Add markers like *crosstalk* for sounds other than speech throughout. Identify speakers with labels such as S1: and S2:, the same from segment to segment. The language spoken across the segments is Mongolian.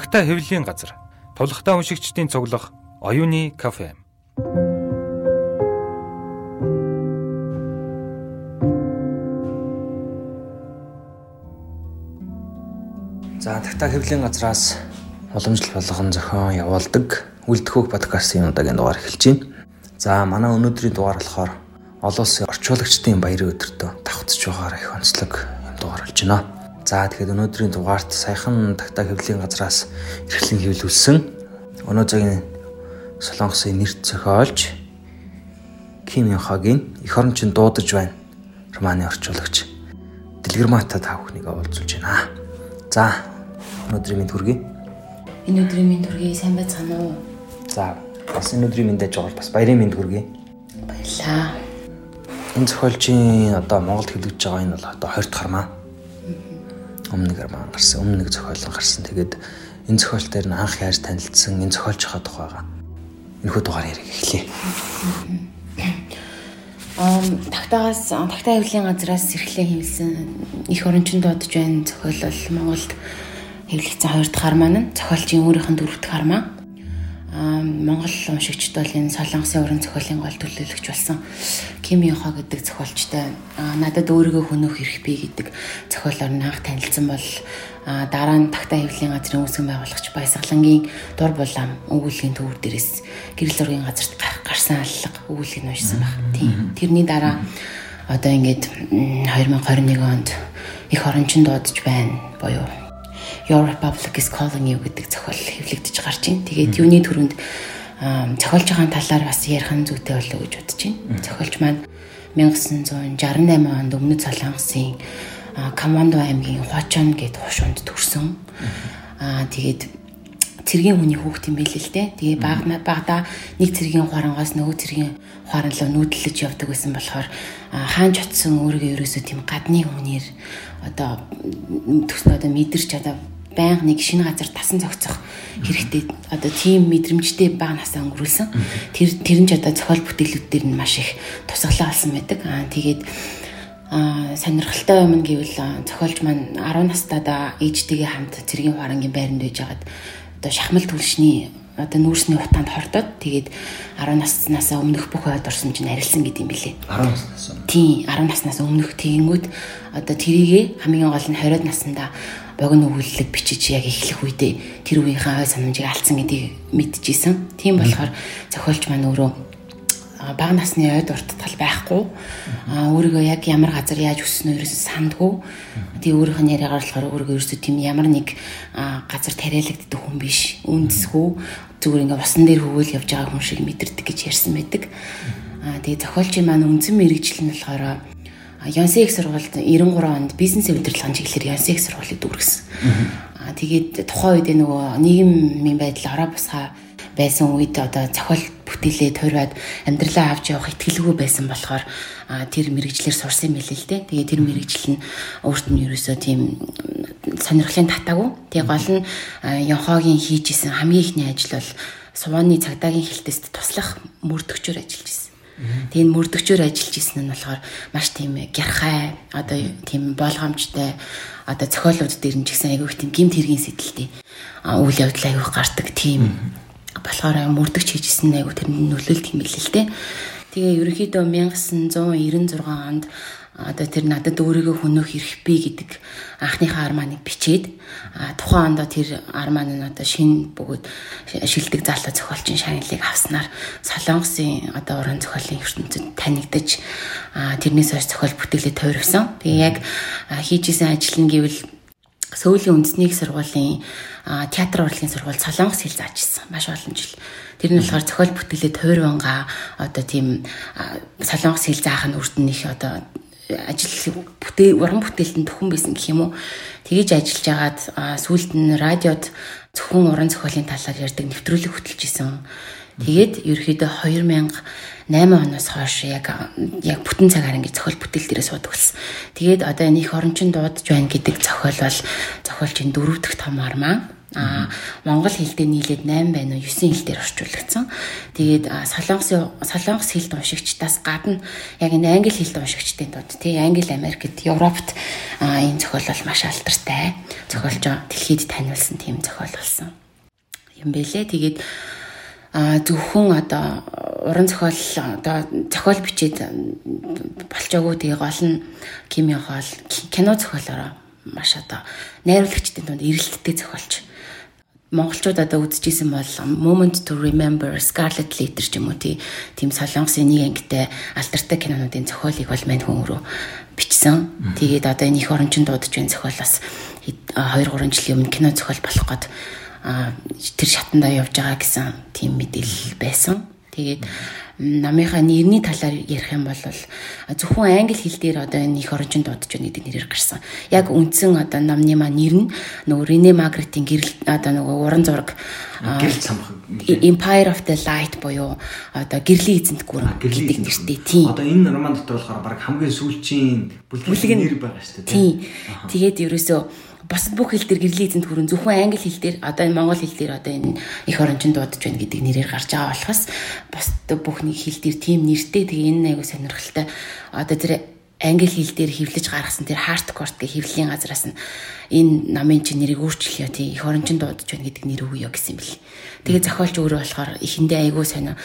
S1: Тагтаа хэвлэлийн газар. Тулхтаа уншигчдийн цуглах оюуны кафе.
S2: За тагтаа хэвлэлийн газраас уламжлал болгон зохион явуулдаг Үлдэхүүх подкастын удаагийн дугаар эхэлж байна. За манай өнөөдрийн дугаар болохоор олон улсын орчуулагчдын баярын өдөртөө давхцж байгаагаар их онцлог юм дугаар болж байна. За тэгэхээр өнөөдрийн дугаарт саяхан тагтаа хэвлэлийн газраас эрхлэн хэвлүүлсэн өнөө цагийн Солонгосын нэрт зохиолч Ким Йонхагийн эх орончин дуудаж байна. Романы орчуулагч Дэлгэрмата та бүхнийг олзуулж байна. За өнөөдрийн мэд хүргэе.
S3: Энэ өдрийн мэд хүргэе. Сайн байцгаана уу?
S2: За бас энэ өдрийн мэндэж жагаар бас баярын мэд хүргэе.
S3: Баярлаа.
S2: Энэ зохиолчийн одоо Монголд хэлэгдэж байгаа энэ бол одоо 20 дахь армаа. Өмнө нэг армаа гарсан, өмнө нэг зохиолон гарсан. Тэгээд энэ зохиолтоор нь анх яаж танилцсан, энэ зохиолчийнхаа тухайга энэхүү дугаар яриг эхлэе.
S3: Аа тагтаагаас тагтаа хэвлэлийн газраас эрхлээ хийсэн их орончинд дуудаж байна зохиол бол Монголд хэвлэгдсэн хоёр дахь армаа нь зохиолчийн өөрийнх нь дөрөв дэх армаа. Монгол уншигчд бол энэ Солонгосын уран зохиолын гол төлөөлөгч болсон Ким Йонхо гэдэг зохиолчтой надад өөрийгөө хөнөөх эрх бий гэдэг зохиолоор анх танилцсан бол дараа нь тагтаа хэвлэлийн газрын үүсгэн байгуулагч Баясгалангийн дур булаам өгүүлгийн төвөр дээрээс гэрэл ургийн газарт гарсан аллага өгүүлгийг уншсан баг. Тийм. Тэрний дараа одоо ингээд 2021 онд их орончинд дуудаж байна боيو Your Republic is calling you гэдэг зохиол хэвлэгдэж гарч байна. Тэгээд юуны төрөнд зохиолж байгаа талаар бас ярих нь зүйтэй болов уу гэж бодож байна. Зохиолч маань 1968 онд Өмнөд Солонгосын Камондо аймгийн Хуачан гэд хушуунд төрсөн. Аа тэгээд цэргийн хүний хүүхд юм байл л дээ. Тэгээ баг багада нэг цэргийн хуарангаас нөгөө цэргийн хуаран руу нүүдэлж явдаг байсан болохоор хаан чотсон өөрийгөө ерөөсөө тийм гадны хүнээр одоо төснө одоо мэдэрч одоо байнга нэг шинэ газар тасан зохицох хэрэгтэй одоо тийм мэдрэмжтэй бага насаа өнгөрүүлсэн. Тэр тэр нь ч одоо зохиол бүтээлүүд дээр нь маш их тусгалаа олсон байдаг. Аа тэгээд сонирхолтой юм гэвэл зохиолч маань 10 настайдаа ээжтэйгээ хамт цэргийн хуарангийн байранд байж хагаад одоо шахмал түлшний одоо нүүрсний хутаанд хордоод тэгээд 10 наснаас өмнөх бүх ойд орсон чинь арилсан гэдэг юм билэ.
S2: 10 наснаас.
S3: Тийм 10 наснаас өмнөх тэгэнгүүт одоо тэрийгэ хамгийн гол нь 20 наснда богино өгүүлэлэг бичиж яг эхлэх үедээ тэр үеийнхээ ой санамжийг алдсан гэдгийг мэдчихсэн. Тийм болохоор зохиолч маань өөрөө бага насны ойд урттал байхгүй. А өөрийгөө яг ямар газар яаж өснө ерөөсөө сандгүй. Тий өөрийнх нь яриагаар болохоор өөрийгөө ерөөсөө тийм ямар нэг газар тариалагддаг хүн биш үндэсгүй. Зүгээр ингээ усан дээр хөвөөл явж байгаа хүн шиг мэдэрдэг гэж ярьсан байдаг. А тэгээ зохиолчийн маань үнцэн мэрэгжил нь болохоор Янсек сургуульд 93 онд бизнес удирдлагын чиглэлээр Янсек сургуулийг дүүргэсэн. Аа тэгээд тухайн үед нөгөө нийгмийн байдал ороо босгаа байсан үед одоо зохиол бүтээлээ тойроод амьдралаа авч явах ихтгэлгүй байсан болохоор тэр мэрэгчлэр сурсан юм билээ л дээ. Тэгээ тэр мэрэгжил нь өөрт нь ерөөсөө тийм сонирхлын татаагүй. Тэгээ гол нь Янхогийн хийжсэн хамгийн ихний ажил бол Суваны цагдаагийн хилтэст туслах мөрдөгчөөр ажиллаж байсан. Тэгээ энэ мөрдөгчөөр ажиллаж исэн нь болохоор маш тийм гярхай одоо тийм болгоомжтой одоо зохиолууд дээр нь ч гэсэн айгүйх тийм гимт хэргийн сэдэлтэй үйл явдал айгүйх гардаг тийм болохоор мөрдөгч хийжсэн айгүй тэр нөлөөлт юм билээ л дээ. Тэгээ ерөнхийдөө 1996 онд одоо тэр надад өөрийгөө хөнөөх эрх бий гэдэг анхныхаа армааныг бичээд тухайн ондоо тэр армаан нь одоо шинэ бөгөөд шилдэг зарлаа зохиолчийн шагналыг авснаар солонгосын одоо уран зохиолын ертөнцид танигдаж тэрнээс хойш зохиол бүтээлээ тойрвсон. Тэгээ яг хийжсэн ажил нь гэвэл Сөүлийн үндэсний сургуулийн театр урлагийн сургууль Солонгос хэл заажсэн маш олон жил. Тэр нь болохоор зохиол бүтээлээ тойрванга одоо тийм солонгос хэл заах нь үрдэн их одоо ажил бүтээл уран бүтээлтэн төхөн байсан гэх юм уу. Тэгэж ажиллаж агаад сүүлд нь радиод зөвхөн уран зохиолын талаар ярьдаг нэвтрүүлэг хөтлөж исэн. Тэгээд ерөөхдөө 2008 оноос хойш яг яг бүтэн цагаар ингэ зохиол бүтээл дээрээ суудаг болсон. Тэгээд одоо энэ их орончин дуудаж байна гэдэг зохиол бол зохиолчийн дөрөв дэх том армаа. А монгол хэл дээр нийлээд 8 байна уу 9 хэл дээр орчуулагдсан. Тэгээд солонгос солонгос хэлд уншигчдаас гадна яг энэ англи хэлд уншигчдын дунд тий англи Америкт Европт энэ зохиол бол маш алдартай. Зохиолж дэлхийд таниулсан тийм зохиол болсон. Юм бэлээ. Тэгээд зөвхөн одоо уран зохиол одоо зохиол бичээд болчоогүй тэгээ гол нь кими хоол кино зохиолороо маш одоо найруулагчдын дунд эрэлттэй зохиолч монголчууд одоо үзчихсэн бол Moment to Remember Scarlet Letter ч юм уу тийм солонгосын нэг ангитай алдартай кинонуудын зохиолыг бол мань хүн рүү бичсэн. Тэгээд одоо энэ их орончинд дуудаж байна зохиол бас 2 3 жилийн өмнө кино зохиол болох гээд тэр шатандаа явж байгаа гэсэн тийм мэдээлэл байсан. Тэгээд намынхаа нэрний талаар ярих юм бол зөвхөн англи хэл дээр одоо энэ их оронжинд дуудаж байна гэдэг нэрээр гарсан. Яг үндсэн одоо намны маа нэр нь нөгөө Рене Магритийн гэрэл одоо нөгөө уран зураг
S2: гэрэл цамх
S3: Empire of the Light буюу одоо гэрлийн эзэнт гүрэн гэдэг нэртэй тийм.
S2: Одоо энэ роман дотор болохоор баг хамгийн сүүлчийн бүлгийн нэр байгаа шүү дээ.
S3: Тийм. Тэгээд ерөөсөө бусад бүх хэл дээр гэрлийн эзэнт хүрэн зөвхөн англи хэл дээр одоо энэ монгол хэл дээр одоо энэ их орончинд дуудаж байна гэдэг нэрээр гарч байгаа болохоос бусад бүх нэг хэл дээр тийм нэртэй тэгээ энэ айгу сонирхолтой. Одоо тэр англи хэл дээр хэвлэж гаргасан тэр хардкорт гэх хэвлэлийн газраас нь энэ намын чинь нэрийг өөрчлөё тий. Их орончинд дуудаж байна гэдэг нэр өгөө гэсэн юм бэл. Тэгээ зохиолч өөрөө болохоор ихэндээ айгу сонио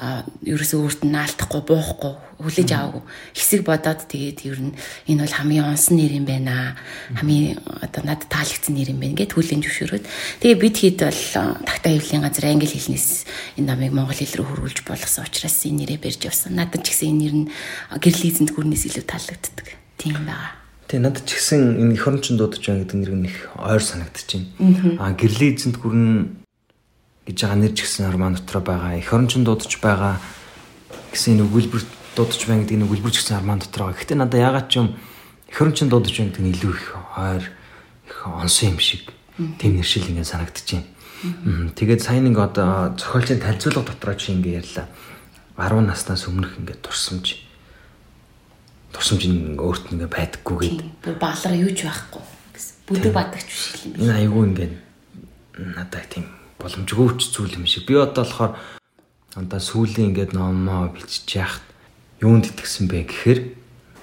S3: ерөөсөө өөрт нь наалтахгүй буухгүй хүлээж аваагүй. Хэсэг бодоод тэгээд ер нь энэ бол хамгийн онсон нэр юм байна. Хамгийн одоо надад таалагдсан нэр юм байна гэд хүлэн зөвшөөрөөд. Тэгээ бид хэд бол тагтаа хөвлийн газар англи хэлнээс энэ намыг монгол хэл рүү хөрвүүлж болгосон учраас энэ нэрээ барьж явсан. Надад ч гэсэн энэ нэр нь гэрлийн эзэнт гүрнээс илүү таалагддаг. Тийм байгаа
S2: Тэгээ надад ч гэсэн энэ эх орончинд дуудаж байгаа гэдэг нэр нь их ойр санагдчихэв. Аа гэрлийн эзэнт гүрэн гэж байгаа нэр ч гэсэн роман дотор байгаа. Эх орончон дуудаж байгаа гэсэн энэ өгүүлбэр дуудаж байна гэдэг энэ өгүүлбэр ч гэсэн роман дотор байгаа. Гэхдээ надад ягаад ч юм эх орончон дуудаж байна гэдэг нь илүү их ойр их онсон юм шиг тийм нэршил ингээд санагдчихэв. Тэгээд сайн нэг одоо зохиолчийн танилцуулга дотроо чи ингээд ярьлаа. 10 наснаас өмнөх ингээд турсамж турсамж ингээ өөрт нь ингээ байдаггүй
S3: гэдэг. Баалар юу ч байхгүй гэсэн. Бүдэг бадагч биш юм
S2: байна. Энэ айгүй ингээ надад тийм боломжгүй ч зүйл юм шиг. Би одоо болохоор одоо сүүлийн ингээд номоо бичиж яхад юунд итгэсэн бэ гэхээр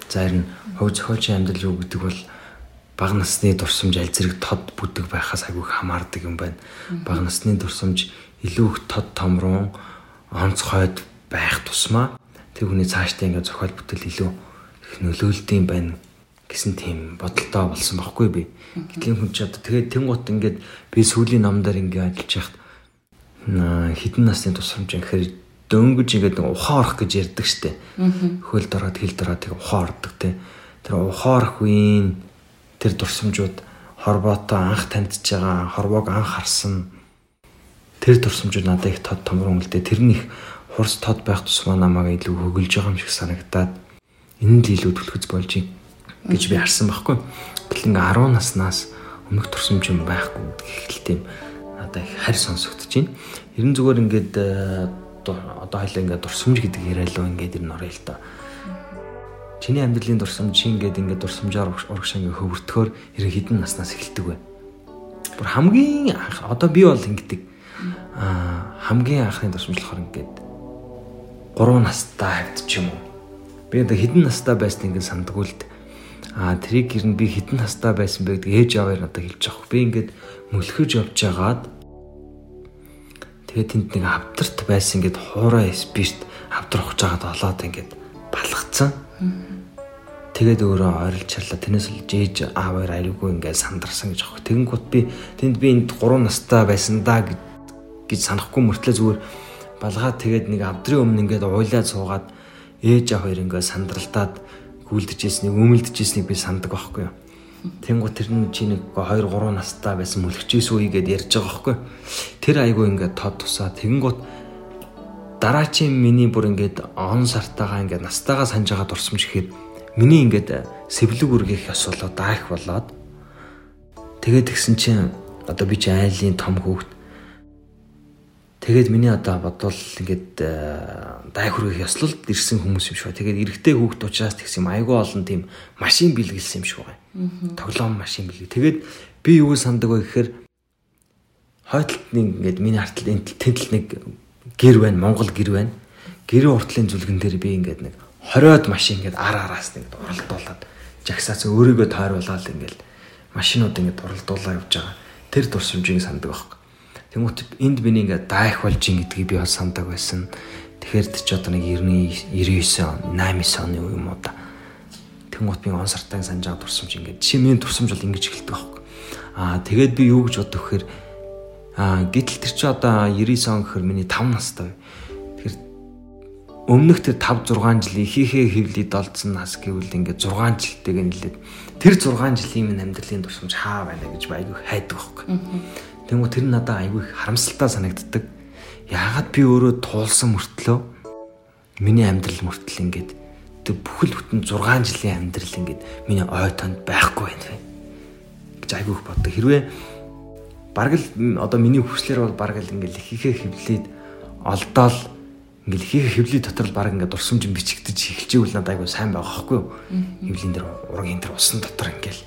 S2: за харин хувь зохиолчийн амьдрал юу гэдэг бол бага насны дурсамж аль зэрэг тод бүдэг байхаас айгүй хамаардаг юм байна. Бага насны дурсамж илүү их тод том руу онцгойд байх тусмаа тэр хүний цаашдаа ингээд зохиол бүтэл илүү их нөлөөлдөм байна гэсэн тийм бодолтой болсон байхгүй би. Гэтэл хүн ч одоо тэгээд тэнгуут ингээд би сүүлийн номдоор ингээд ажиллаж яхад хідэн насны тусламж гэхээр дөнгөж ингээд ухаан орох гэж ярьдаг штеп. Хөл дороод хил дороод тэг ухаан ордог те. Тэр ухаан орох үеийн тэр дурсамжууд хорвоотоо анх таньдж байгаа, хорвоог анх харсан тэр дурсамжууд надад их тод томрон үлдээ. Тэр нь их хурц тод байх тусмаа намайг илүү хөглж байгаа юм шиг санагдаад энэ л илүү түлхэц болж юм гэж би харсан байхгүй. Гэтэл ингээ 10 наснаас өмнөх турсамж юм байхгүй гэх л тийм надад их харь сонсогдож байна. Ер нь зүгээр ингээд э, одоо хоёлаа ингээд дурсамж гэдэг яриалуу ингээд ер нь орё л доо. Чиний амьдралын дурсамж чи ингээд ингээд дурсамжаар урагшаа ингээд хөвөртөхөөр ер нь хідэн наснаас эхэлдэг бай. Бүр хамгийн одоо би бол ингэдэг аа хамгийн анхны дурсамж болохоор ингээд 3 настай хавьд ч юм уу. Би одоо хідэн настай байсан ингээд сандгүй л дээ Аа тэрийг гэр нь би хитэн хастаа байсан бэ гэдэг ээж аваар надад хэлж байгаа. Би ингээд мөлхөж явж байгаад тэгээд тэнд нэг авдарт байсан ингээд хуурай спирт авдар ухаж байгаад олоод ингээд балгацсан. Тэгээд өөрөө ойрлж чарлаа. Тэрнээс л ээж ааваар аюулгүй ингээд сандарсан гэж аах. Тэгэнгүүт би тэнд би энд 3 настай байсан да гэж санахгүй мөртлөө зүгээр балгаад тэгээд нэг авдрын өмнө ингээд уйлаад суугаад ээж аав хоёр ингээд сандралтаад гүйлдэжсэнийг өмөлдөжсэнийг би санддаг байхгүй юу. Тэнгу тэр нь чи нэг 2 3 настай байсан мөлхчээс үе гэдээ ярьж байгаа байхгүй. Тэр айгу ингээд тод тусаа тэгэнгუთ дараачийн миний бүр ингээд он сартаагаа ингээд настайгаа санаж байгаа дурсамж ихэд миний ингээд сэвлэг үргэх ёс болоо даах болоод тэгээд тэгсэн чинь одоо би чи айлын том хүүхд Тэгээд миний одоо бодвол ингээд э, дай хүргэх ёслолд ирсэн хүмүүс юм шиг байна. Тэгээд эрэгтэй хүүхд учраас тэгсэн юм айгүй олон тийм машин бэлгэлсэн юм шиг байна. Тоглоом машин бэлэг. Тэгээд би юу сандаг вэ гэхээр хойдолд нэг ингээд миний хартал энэ тэнтэл нэг гэр байна, Монгол гэр байна. Гэрийн уртлын зүлгэн дээр би ингээд нэг 20-од машин ингээд ар араас нэг уралдуулаад жагсаац өөрийгөө тойруулаад ингээд машинууд ингээд уралдуулаа явж байгаа. Тэр дурсамжийг санддаг байхгүй. Тэмүүт энд миний ингээд дайх болж ин гэдгийг би бол сандаг байсан. Тэгэхээр ч одоо нэг 99 99 он 8 оны үе юм уу та. Тэмүүт би он сартаа дурсамж ингээд жишээ миний дурсамж бол ингэж эхэлдэг байхгүй. Аа тэгээд би юу гэж бодох вэхээр аа гэтэл тэр чи одоо 99 он гэхээр миний 5 настай. Тэгэхээр өмнөх тэр 5 6 жил ихийнхээ хөвлөд олдсон нас гэвэл ингээд 6 жилтэйг нэлээд тэр 6 жилийн минь амьдралын дурсамж хаа байна гэж айгүй хайдаг байхгүй. Тэнгүү тэр надад айгүй харамсалтай санагддаг. Яагаад би өөрөө туулсан мөртлөө миний амьдрал мөртл ингээд тэр бүхэл бүтэн 6 жилийн амьдрал ингээд миний ой тонд байхгүй байна вэ? гэж айгүй их боддог. Хэрвээ бараг л одоо миний хүслэр бол бараг л ингээд ихийнхээ хөвлөд олдоол ингээд ихийнхээ хөвлөд дотор л бараг ингээд дурсамж бичигдэж эхэлчихвэл надад айгүй сайн байгаа байхгүй юу? Хөвлийн дээр ургийн дээр усан дотор ингээд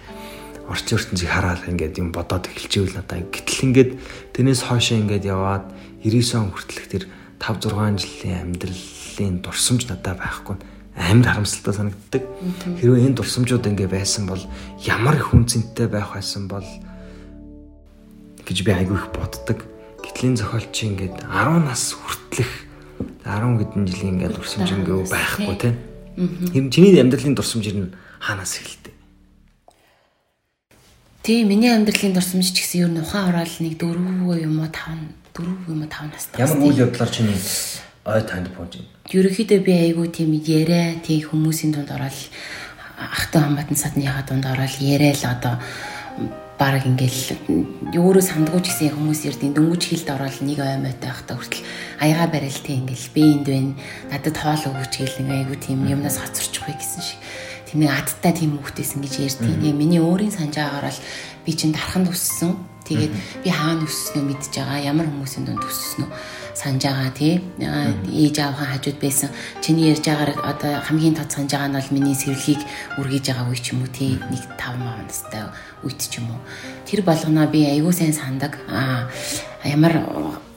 S2: орчин ертөнцийг хараад ингээд юм бодоод эхэлчихвэл надаа гэтэл ингээд тэрнээс хойшоо ингээд яваад 99 он хүртэлх тэр 5 6 жилийн амьдралын дурсамж надад байхгүй амар харамсалтай санагддаг. Хэрвээ энэ дурсамжууд ингээ байсан бол ямар их үнцэнтэй байх байсан бол гэж би айгүй их боддог. Гэтэл энэ зохиолч ингээд 10 нас хүртэлх 10 хэдэн жилийн ингээд дурсамж ингээ байхгүй тийм. Хэм чиний амьдралын дурсамж ер нь хаанаас эхэлдэг?
S3: Тийм миний амьдралын дурсамж ч гэсэн ер нь ухаан ороод нэг дөрвөө юм уу тав дөрвөө юм уу тав настай.
S2: Ямар үйл явдлаар чиний ой танд бууж байна?
S3: Ерөнхийдөө би айгүй тийм яриа тийм хүмүүсийн дунд ороод ахтай хамаатан садныхаа дунд ороод яриа л одоо баг ингээл өөрөө сандгууч гэсэн хүмүүс ярдیں۔ Дөнгөж хилд ороод нэг мойтой ахтай хүртэл аяга барил тийм ингээл би энд байна. Надад хоол өгөөч гэл нэг айгүй тийм юмнаас хоцорчих вэ гэсэн шиг нэг адтай тийм хүүхдээс ингэж ярьдیں۔ Тэгээ миний өөрийн санджаагаар л би чинь дарханд өссөн. Тэгээд би хаана өссөнөө мэдж байгаа. Ямар хүмүүсийн дунд өссөнөө санаж байгаа тий. Ээж аавхан хажууд байсан. Чиний ярьж байгаагаар одоо хамгийн тод санаж байгаа нь бол миний сэвлэгийг үргэж байгаа үе ч юм уу тий. Нэг 5 маа настай үед ч юм уу. Тэр болгоноо би аягүй сайн сандаг. Аа ямар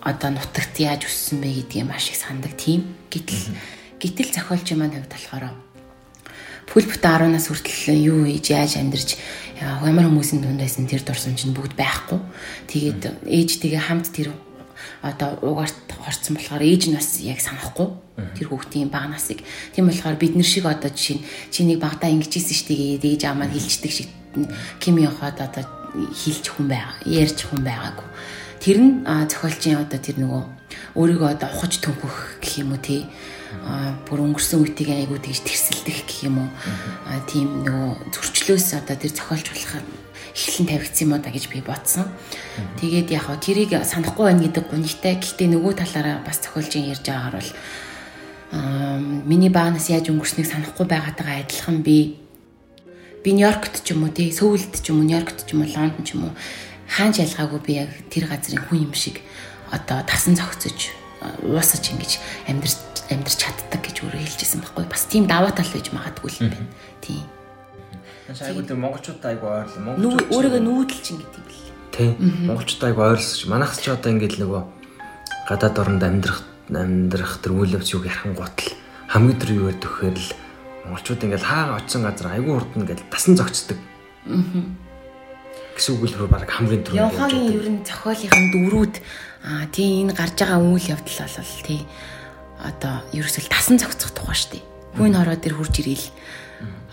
S3: одоо нутагт яаж өссөн бэ гэдгийг маш их сандаг тийм. Гэтэл гэтэл зохиолч маань хувьд болохоор Пүл бүт 10 нас хүртэл юу хийж яаж амьдарч ямар хүмүүсийн дунд байсан тэр дурсамж нь бүгд байхгүй. Тэгээд ээжтэйгээ хамт тэр одоо угаарт хорцсон болохоор ээж нь бас яг санахгүй тэр хүүхдийн бага насыг. Тийм болохоор бид нар шиг одоо жишээ нь чинийг багтаа ингэжсэн штий гээд ээж аамаа хилчдэг шиг кими явахад одоо хилж хүн байгаа, ярьж хүн байгаагүй. Тэр нь зохиолчийн одоо тэр нөгөө өөрийгөө одоо ухаж төнхөх гэх юм уу тий бүр өнгөрсөн үеийг айгуу тэгж тэрсэлдэх гэх юм уу тийм нөгөө зөрчлөөс одоо тэр зохиолч болох эхлэн тавигдсан юм да гэж би бодсон. Тэгээд яг хаа тэрийг санахгүй байна гэдэг гонигтай. Гэхдээ нөгөө талаараа бас зохиолжийн ярьж байгаагаар бол аа миний баанаас яаж өнгөрснийг санахгүй байгаатайгаа адилхан би би Нью-Йоркт ч юм уу тий Сөүлд ч юм уу Нью-Йоркт ч юм уу Лондон ч юм уу хаан ялгаагүй би яг тэр газрын хүн юм шиг одоо тасан зохицож уусаж ингэж амьдр амьдрч чаддаг гэж өөрөө хэлжсэн байхгүй бас тийм даваа тал байж магадгүй юм байна. Тийм.
S2: Айгуу тийм монголчууд айгуу ойрлоо. Монголчууд
S3: өөрийгөө нүүдэлчин гэдэг юм бэл.
S2: Тийм. Монголчууд айгуу ойрлсож манайхс ч одоо ингэж нөгөө гадаад оронд амьдрах амьдрах тэр үйл явц юг ярхан гутал хамгийн тэр юу гэдэг вэхээр л монголчууд ингээл хаага очисон газар айгуу урд нь ингээл тасан зогцдог. Аа. Гэсэн үг л баг хамгийн түрүү.
S3: Явхагийн ер нь зохиолынхын дөрүүд аа тийм энэ гарч байгаа үйл явдал бол тий одоо ерөөсөл тасан зохицох тухай штэ. Хүн хороо тэр хурж ирэл.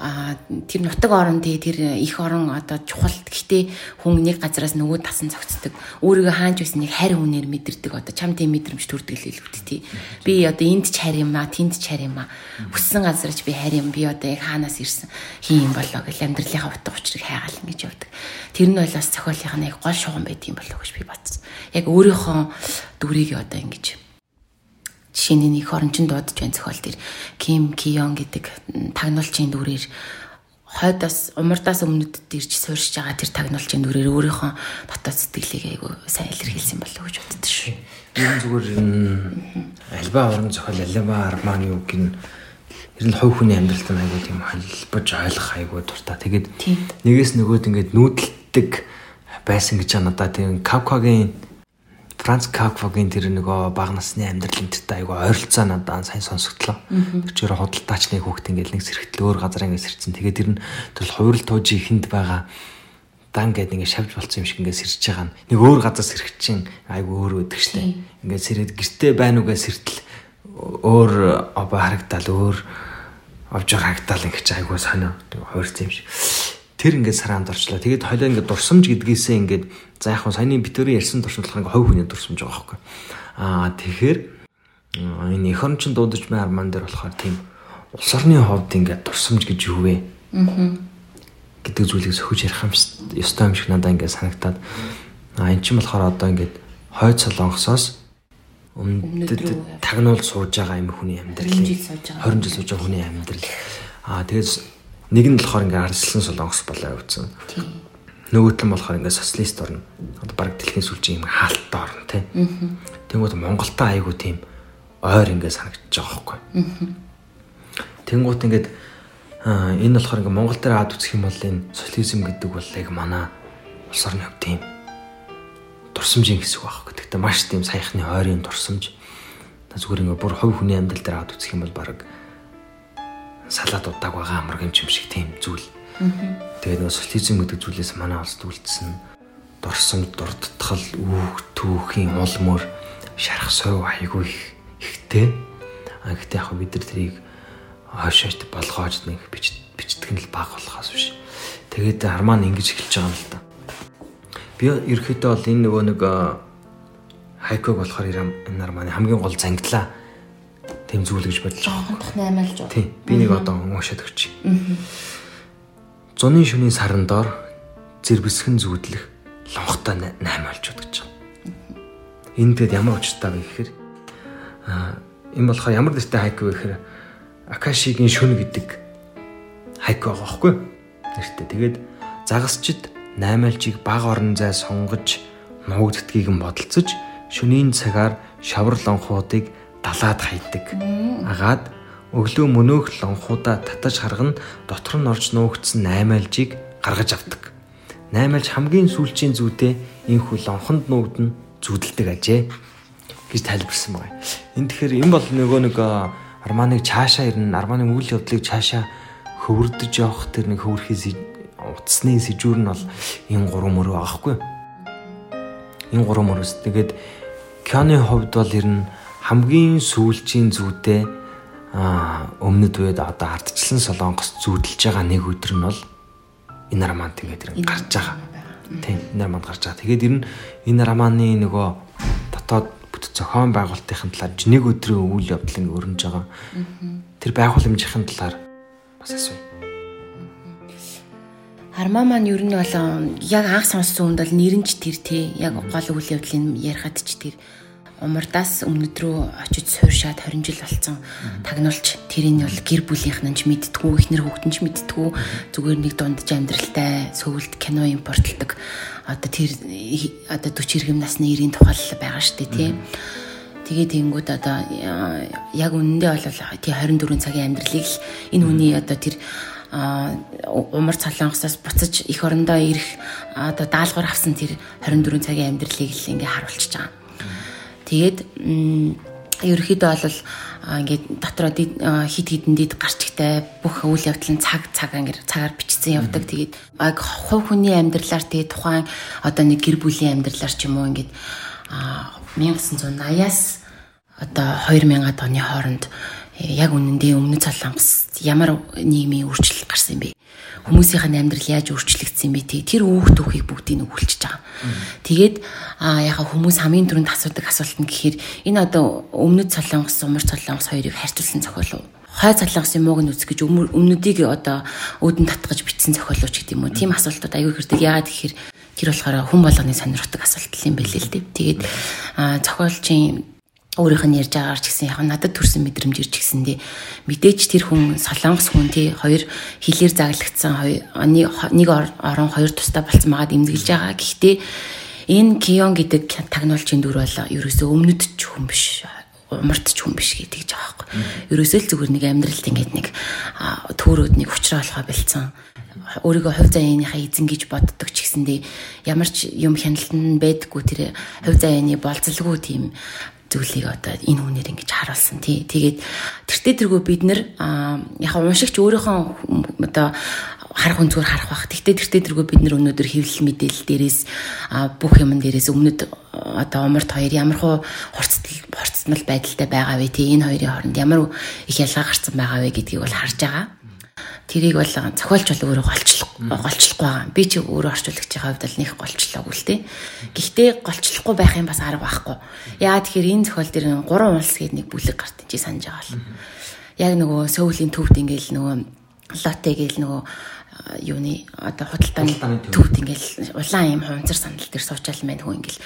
S3: А тэр нутаг орон тий тэр их орон одоо чухал. Гэхдээ хүн нэг газараас нөгөө тасан зогцдог. Өөрийгөө хаанч байсан нэг харь хүнээр мэдэрдэг одоо. Чам тийм мэдрэмж төрдөг л хэлбэт тий. Би одоо энд ч харь юм а тэнд ч харь юм а өссөн газарч би харь юм. Би одоо яг хаанаас ирсэн? Хин юм болоо гэл амьдралынхаа утга учирыг хайгаал ингэж явдаг. Тэр нь бол бас зохиолынх нь яг гол шугам юм болоо гэж би бодсон. Яг өөрийнхөө дүрийг одоо ингэж Жишээний нэг орончин дуудаж байна зохиол төр Ким Кион гэдэг тагнуулчийн дүрээр хойдоос умардаас өмнөд ирж суурьж байгаа тэр тагнуулчийн дүрээр өөрийнхөө дотоод сэтгэлийг айгүй сайн илэрхийлсэн болов уу гэж боддог шүү.
S2: Ийм зүгээр альба орон зохиол альба арманы үг гин ер нь хувь хүний амьдралд айгүй тийм холбож ойлгох айгүй дуртай. Тэгээд нэгээс нөгөөд ингээд нүүдэлдэг байсан гэж надад тийм Кавкагийн Франц Кафкагийн тэр нөгөө бага насны амьдрал энтертэй айгу ойролцоо надад сайн сонсогдлоо. Тэр чинь худалдаачны хүүхд ингээд нэг сэрхтэл өөр газар ингээд сэрцэн. Тэгээд тэр нь тэр хувирал туужи ихэнд байгаа дан гэдэг ингээд шавж болцсон юм шиг ингээд сэрж байгаа нь нэг өөр газар сэрэх чинь айгу өөр өдөг штэ. Ингээд сэрээд гэртээ байна угаа сэртэл өөр обо харагдал өөр овж харагдал ингээд айгу сонио хувирсан юм шиг тэр ингээд сараанд орчлоо. Тэгээд хойлоо ингээд дурсамж гэдгийсээ ингээд за яг хөө саяны битүүрийн ярьсан туршлагын ингээд хов хүний дурсамж байгаа байхгүй. Аа тэгэхээр энэ эх орончин дуудаж мэ арман дээр болохоор тийм улс орны ховд ингээд дурсамж гэж юу вэ? Аа гэдэг зүйлийг сөхөж ярих юм ёстой юм шиг надад ингээд санагтаад аа эн чинь болохоор одоо ингээд хойд солонгосоос өмнөд тагнуул сууж байгаа юм хүний амьдрал 20 жил сууж байгаа хүний амьдрал аа тэгээд Нэг нь болохоор ингээ арслан солонгос болоо явуулсан. Тийм. Нөгөөт нь болохоор ингээ социалист орно. Одоо баг дэлхийн сүлжээ юм хаалттай орно тий. Тэнгүүд Монголтой айгу тийм ойр ингээ санагдаж байгаа байхгүй. Тэнгүүд ингээд энэ болохоор ингээ Монгол дээр ад үзэх юм бол энэ социализм гэдэг бол яг манай улс орны хөв тийм дурсамжийн хэсэг байхгүй. Гэхдээ маш тийм саяхны ойрын дурсамж. Зүгээр ингээ бүр хувь хүний амьдрал дээр ад үзэх юм бол баг салаад удааг байгаа амраг юм шиг тийм зүйл. Тэгээд нөгөө социализм гэдэг зүйлээс манай улсд үлдсэн дурсамж, дурдтгал, үүх, түүхийн улмөр шарах сов айгүй их ихтэй. А гэхдээ яг бид нар тэрийг хойшоот болгоож нэг бичдэг нь л баг болохоос биш. Тэгээд арман ингэж эхэлж байгаа юм л да. Би ерөөхдөө бол энэ нөгөө нэг хайког болохоор энэ арманы хамгийн гол зангилаа тийм зүйл гэж бодож байгаа.
S3: Жоохондох наймаалж.
S2: Тийм. Би нэг одоо уншаад өгч. Зуны шөнийн саран доор зэрбэсхэн зүудлэх лонхтой наймаалж бод гэж байгаа. Энэ тэгэд ямар учиртай вэ гэхээр энэ болохоор ямар нэртэй хайк вэ гэхээр Акашигийн шүн гэдэг хайк байгаа байхгүй нэртэй. Тэгээд загасчд наймаалжийг баг орон зай сонгож нуугддгийг нь бодолцож шөнийн цагаар шавар лонхуудыг далаад хайдаг. Агаад өглөө мөнөөх лонхуудаа татаж харгана дотор нь орж нөөгдсөн наймаалжийг гаргаж авдаг. Наймаалж хамгийн сүүлчийн зүйтэй энхүү лонхонд нүүдэн зүудэлдэг ажээ гэж тайлбарсан байна. Энэ тэгэхээр энэ бол нөгөө нэг Арманыг цаашаа ирнэ, Арманы үйл явдлыг цаашаа хөвөрдөж явах тэр нэг хөвөрхий утасны сэжүүр нь бол энэ гурван мөрөө аахгүй. Энэ гурван мөрөөс тэгээд Кёны хувьд бол ер нь хамгийн сүүлчийн зүйтэй а өмнөд үед одоо ардчлан солонгос зүүдэлж байгаа нэг өдөр нь бол энэ роман тэгээд нь гарч байгаа. Тийм энэ романд гарч байгаа. Тэгээд ер нь энэ романы нөгөө дотоод бүт зохион байгуулалтын талаар нэг өдрийн үйл явдал ингэ өрнөж байгаа. Тэр байгууламжийн талаар бас асууя.
S3: Армаа маань ер нь бол яг анх сонссон үнд бол нэрнж тэр тий яг гол үйл явдлыг ярихад ч тэр умардаас өмнөд рүү очиж сууршаад 20 жил болсон тагнуулч тэрийг бол гэр бүлийнх нь ч мэдтгүү ихнэр хүүхэд нь ч мэдтгүү. Зүгээр нэг дундж амьдралтай сөвөлд кино импортлдог. Одоо тэр одоо 40 иргэм насны ирийн тухай байгаа шүү дээ тийм тэгээд тэнгууд одоо яг үнэндээ бол тий 24 цагийн амьдралыг л энэ хүний одоо тэр умар цалонгосоос буцаж эх орондоо ирэх одоо даалгавар авсан тэр 24 цагийн амьдралыг л ингээ харуулчихж байгаа. Тэгээд ерөөхдөө бол ингээд дотроо хит хитэн дид гарч ихтэй бүх үйл явдал нь цаг цаг ингээд цагаар бичсэн явдаг. Тэгээд хувь хүний амьдралаар тэгээд тухайн одоо нэг гэр бүлийн амьдралаар ч юм уу ингээд 1980-аас одоо 2000-ад оны хооронд яг үнэндээ өмнөд солонгос ямар нийгмийн өөрчлөлт гарсан юм бэ? хүмүүсийн амьдрал яаж өөрчлөгдсөн бэ тий тэр үүх түүхийг бүгдийг нь өгүүлчихэж байгаа. Тэгээд яхаа хүмүүс хамгийн түрүүнд асуудаг асуулт нь гэхээр энэ одоо өмнөд солонгос, умар солонгос хоёрыг харьцуулсан зохиол уу? хай цалангсын мууг нь үзэх гэж өмнөдийг одоо өөдөн татгаж бичсэн зохиолооч гэдэг юм уу. Тийм асуултууд аягүй хэрдэг. Яагаад гэхээр тэр болохоор хүн болгоны сонирхдаг асуулт юм байл л дээ. Тэгээд зохиолчийн өөрийнх нь ярьж байгаагаар ч гэсэн яг надад төрсэн мэдрэмж ирж гисэндээ мэдээж тэр хүн солонгос хүн тий хоёр хилээр заглагдсан нэг орон хоёр тустай болцсон магаад эмзэглэж байгаа. Гэхдээ энэ Кион гэдэг тагнуулчийн дүр бол ерөөсөө өмнөд ч хүн биш. умартч хүн биш гэдэг жаахгүй. Ерөөсөө л зүгээр нэг амьдралд ингээд нэг төөрөөд нэг учраа болохоо бэлдсэн өөрийгөө хувь заяаныхаа эзэн гэж боддог ч гэсэндээ ямар ч юм хяналтанд байдггүй тэр хувь заяаны болцолгүй тийм зүйлийг одоо энэ хүнээр ингэж харуулсан тий. Тэгээд тэртээ тэргүй бид нэр яг уншигч өөрийнхөө одоо харах зүгээр харах бах. Тэгтээ тэртээ тэргүй бид нар өнөөдөр хэвлэл мэдээлэл дээрээс бүх юм дээрээс өмнөд одоо умарт хоёр ямар хуу хурцтал хурцтмал байдалтай байгаа вэ тий. Энэ хоёрын хооронд ямар их ялгаа гарсан байгаа вэ гэдгийг бол харж байгаа тэрийг бол зохиолч бол өөрөө голчлох голчлохгүй байгаа. Би чи өөрөө орчуулагчийн хувьд бол нэг голчлоогүй л те. Гэхдээ голчлохгүй байх юм бас арга байхгүй. Яа тэгэхээр энэ зохиол дээр гурван улс гээд нэг бүлэг гарт чи санаж байгаа бол. Яг нөгөө Сөүлийн төвд ингээл нөгөө лотэ гээл нөгөө юуны одоо худалдааны төвд ингээл улаан юм хунцар сандал дээр суучаал мэн хөө ингээл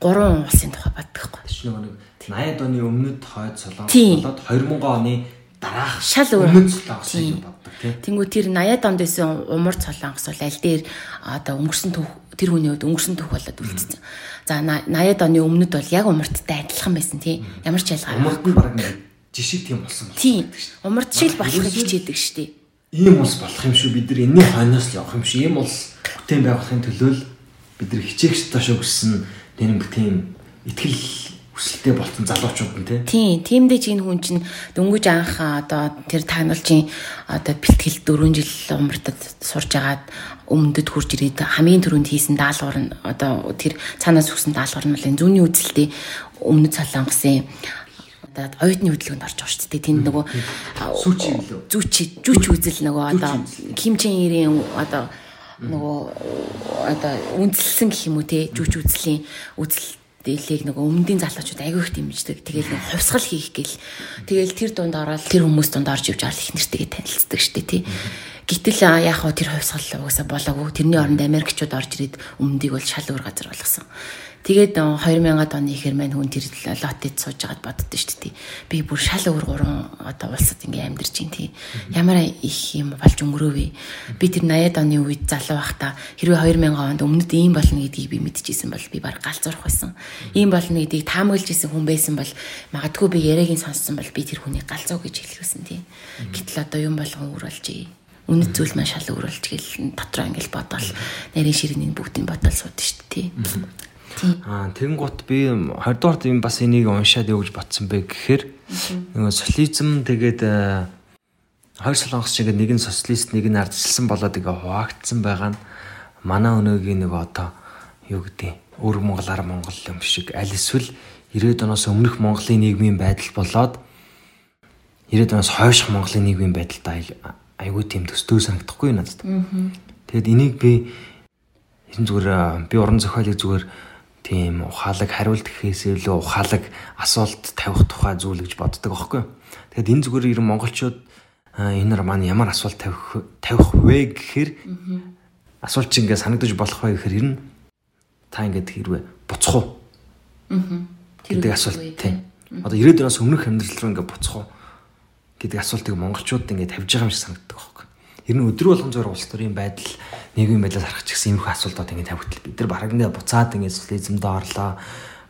S3: гурван улсын тухай боддоггүй.
S2: Тэш нөгөө 80-ад оны өмнөд хойд солонгос болоод 2000 оны дараах
S3: шал өөр
S2: өмнөд солонгос гэж
S3: тийм. Тэнгүү тэр 80-ад онд байсан умар солонгос бол аль дээр одоо өнгөрсөн төв тэр хүний хувьд өнгөрсөн төв болоод үлдсэн. За 80-ад оны өмнөд бол яг умарттай адилхан байсан тийм. Ямар ч ялгаа.
S2: Умарт нь баг жишээ тийм болсон
S3: байна. Тийм. Умарт шиг болохыг хичээдэг шүү дээ.
S2: Ийм улс болох юм шүү бид нар энэний хойноос л явах юм шүү. Ийм улс бүтээн байгуулахын төлөө л бид нар хичээгч таашаа өссөн тэр тийм ихтгэл хүсэлтэй болсон залуучууд нь
S3: тий. Тийм, тиймдээ чинь хүн чинь дөнгөж анх одоо тэр тагналжийн одоо бэлтгэл 4 жил умартад сурж агаад өмнөдөд хурж ирээд хамгийн түрүүнд хийсэн даалгавар нь одоо тэр цаанаас өгсөн даалгавар нь бол энэ зүүнний үзэлтэй өмнөд солонгосын одоо оюутны хөдөлгөөнд орж байгаа шүү дээ. Тэнд нөгөө
S2: сүүчи лөө.
S3: Зүүчи, зүүч үзэл нөгөө одоо химчэн ирийн одоо нөгөө одоо үнэлсэн гэх юм уу те зүүч үзлийн үзэл дээлийг нөгөө өмнөдийн залуучууд айгүй их дэмждэг. Тэгэл нөгөө хувьсгал хийх гэл. Тэгэл тэр дунд ороод тэр хүмүүс дунд орж ивж авал их нэртэйгээ танилцдаг штэ тий. Гэтэл яг хоо тэр хувьсгал угаасаа болоогүй. Тэрний оронд Америкчууд орж ирээд өмнөдийг бол шал өөр газар болгосон. Тэгээд 2000-ад оны ихэр маань хүн тэр лотед сууж байгаад боддоо шүү дээ. Би бүр шал өөр гурван одоо улсад ингээм амьдарч ин тий. Ямар их юм болж өнгөрөөвэ. Би тэр 80-ад оны үед залуу байхдаа хэрвээ 2000 онд өмнөд ийм болно гэдгийг би мэдчихсэн бол би баг галзуурах байсан. Ийм болно гэдгийг таамаглаж исэн хүн байсан бол магадгүй би яриагийн сонссон бол би тэр хүнийг галзуу гэж хэлэхсэн тий. Гэтэл одоо юм болгон өөр болжээ үнэт зүйл маань шал өөрөлж гэл дотроо ингээл бодоол нарийн ширээний бүгдийг бодоол сууд шүү дээ тий.
S2: Аа тэгэнгუთ би 20 дугаарт юм бас энийг уншаад гэж бодсон бэ гэхээр нөгөө социализм тэгээд э, хоёр солонгос шиг нэг нь социалист нэг нь ардчилсан болоод ингээ хуваагдсан байгаа нь манай өнөөгийн нэг одоо юу гэдэг өр монголоор монгол юм шиг аль эсвэл 90-ад оноос өмнөх монголын нийгмийн байдал болоод 90-ад оноос хойших монголын нийгмийн байдалтай айгүй тийм төстөө санагдахгүй надад. Тэгэд энийг би энэ зүгээр би уран зохиолыг зүгээр тийм ухаалаг хариулт гэхээс илүү ухаалаг асуулт тавих тухай зүйл гэж боддог аахгүй. Тэгэхээр энэ зүгээр ер нь монголчууд энэ нар маань ямар асуулт тавих тавих вэ гэхээр асуулт чи ингээд санагдаж болох вэ гэхээр ер нь та ингээд хэрвээ буцах уу? Аа. гэдэг асуулт тийм. Одоо 90-ад оноос өмнөх амьдрал руу ингээд буцах уу гэдэг асуултыг монголчууд ингээд тавьж байгаа юм шиг санагддаг аахгүй. Ер нь өдрө болгон зөөр улс төрийн байдал нийгмийн байдлаас харах ч гэсэн иймэрхүү асуудлууд ингэ тавигдал бид нар бараг ингэ буцаад ингэ социализмд орлоо.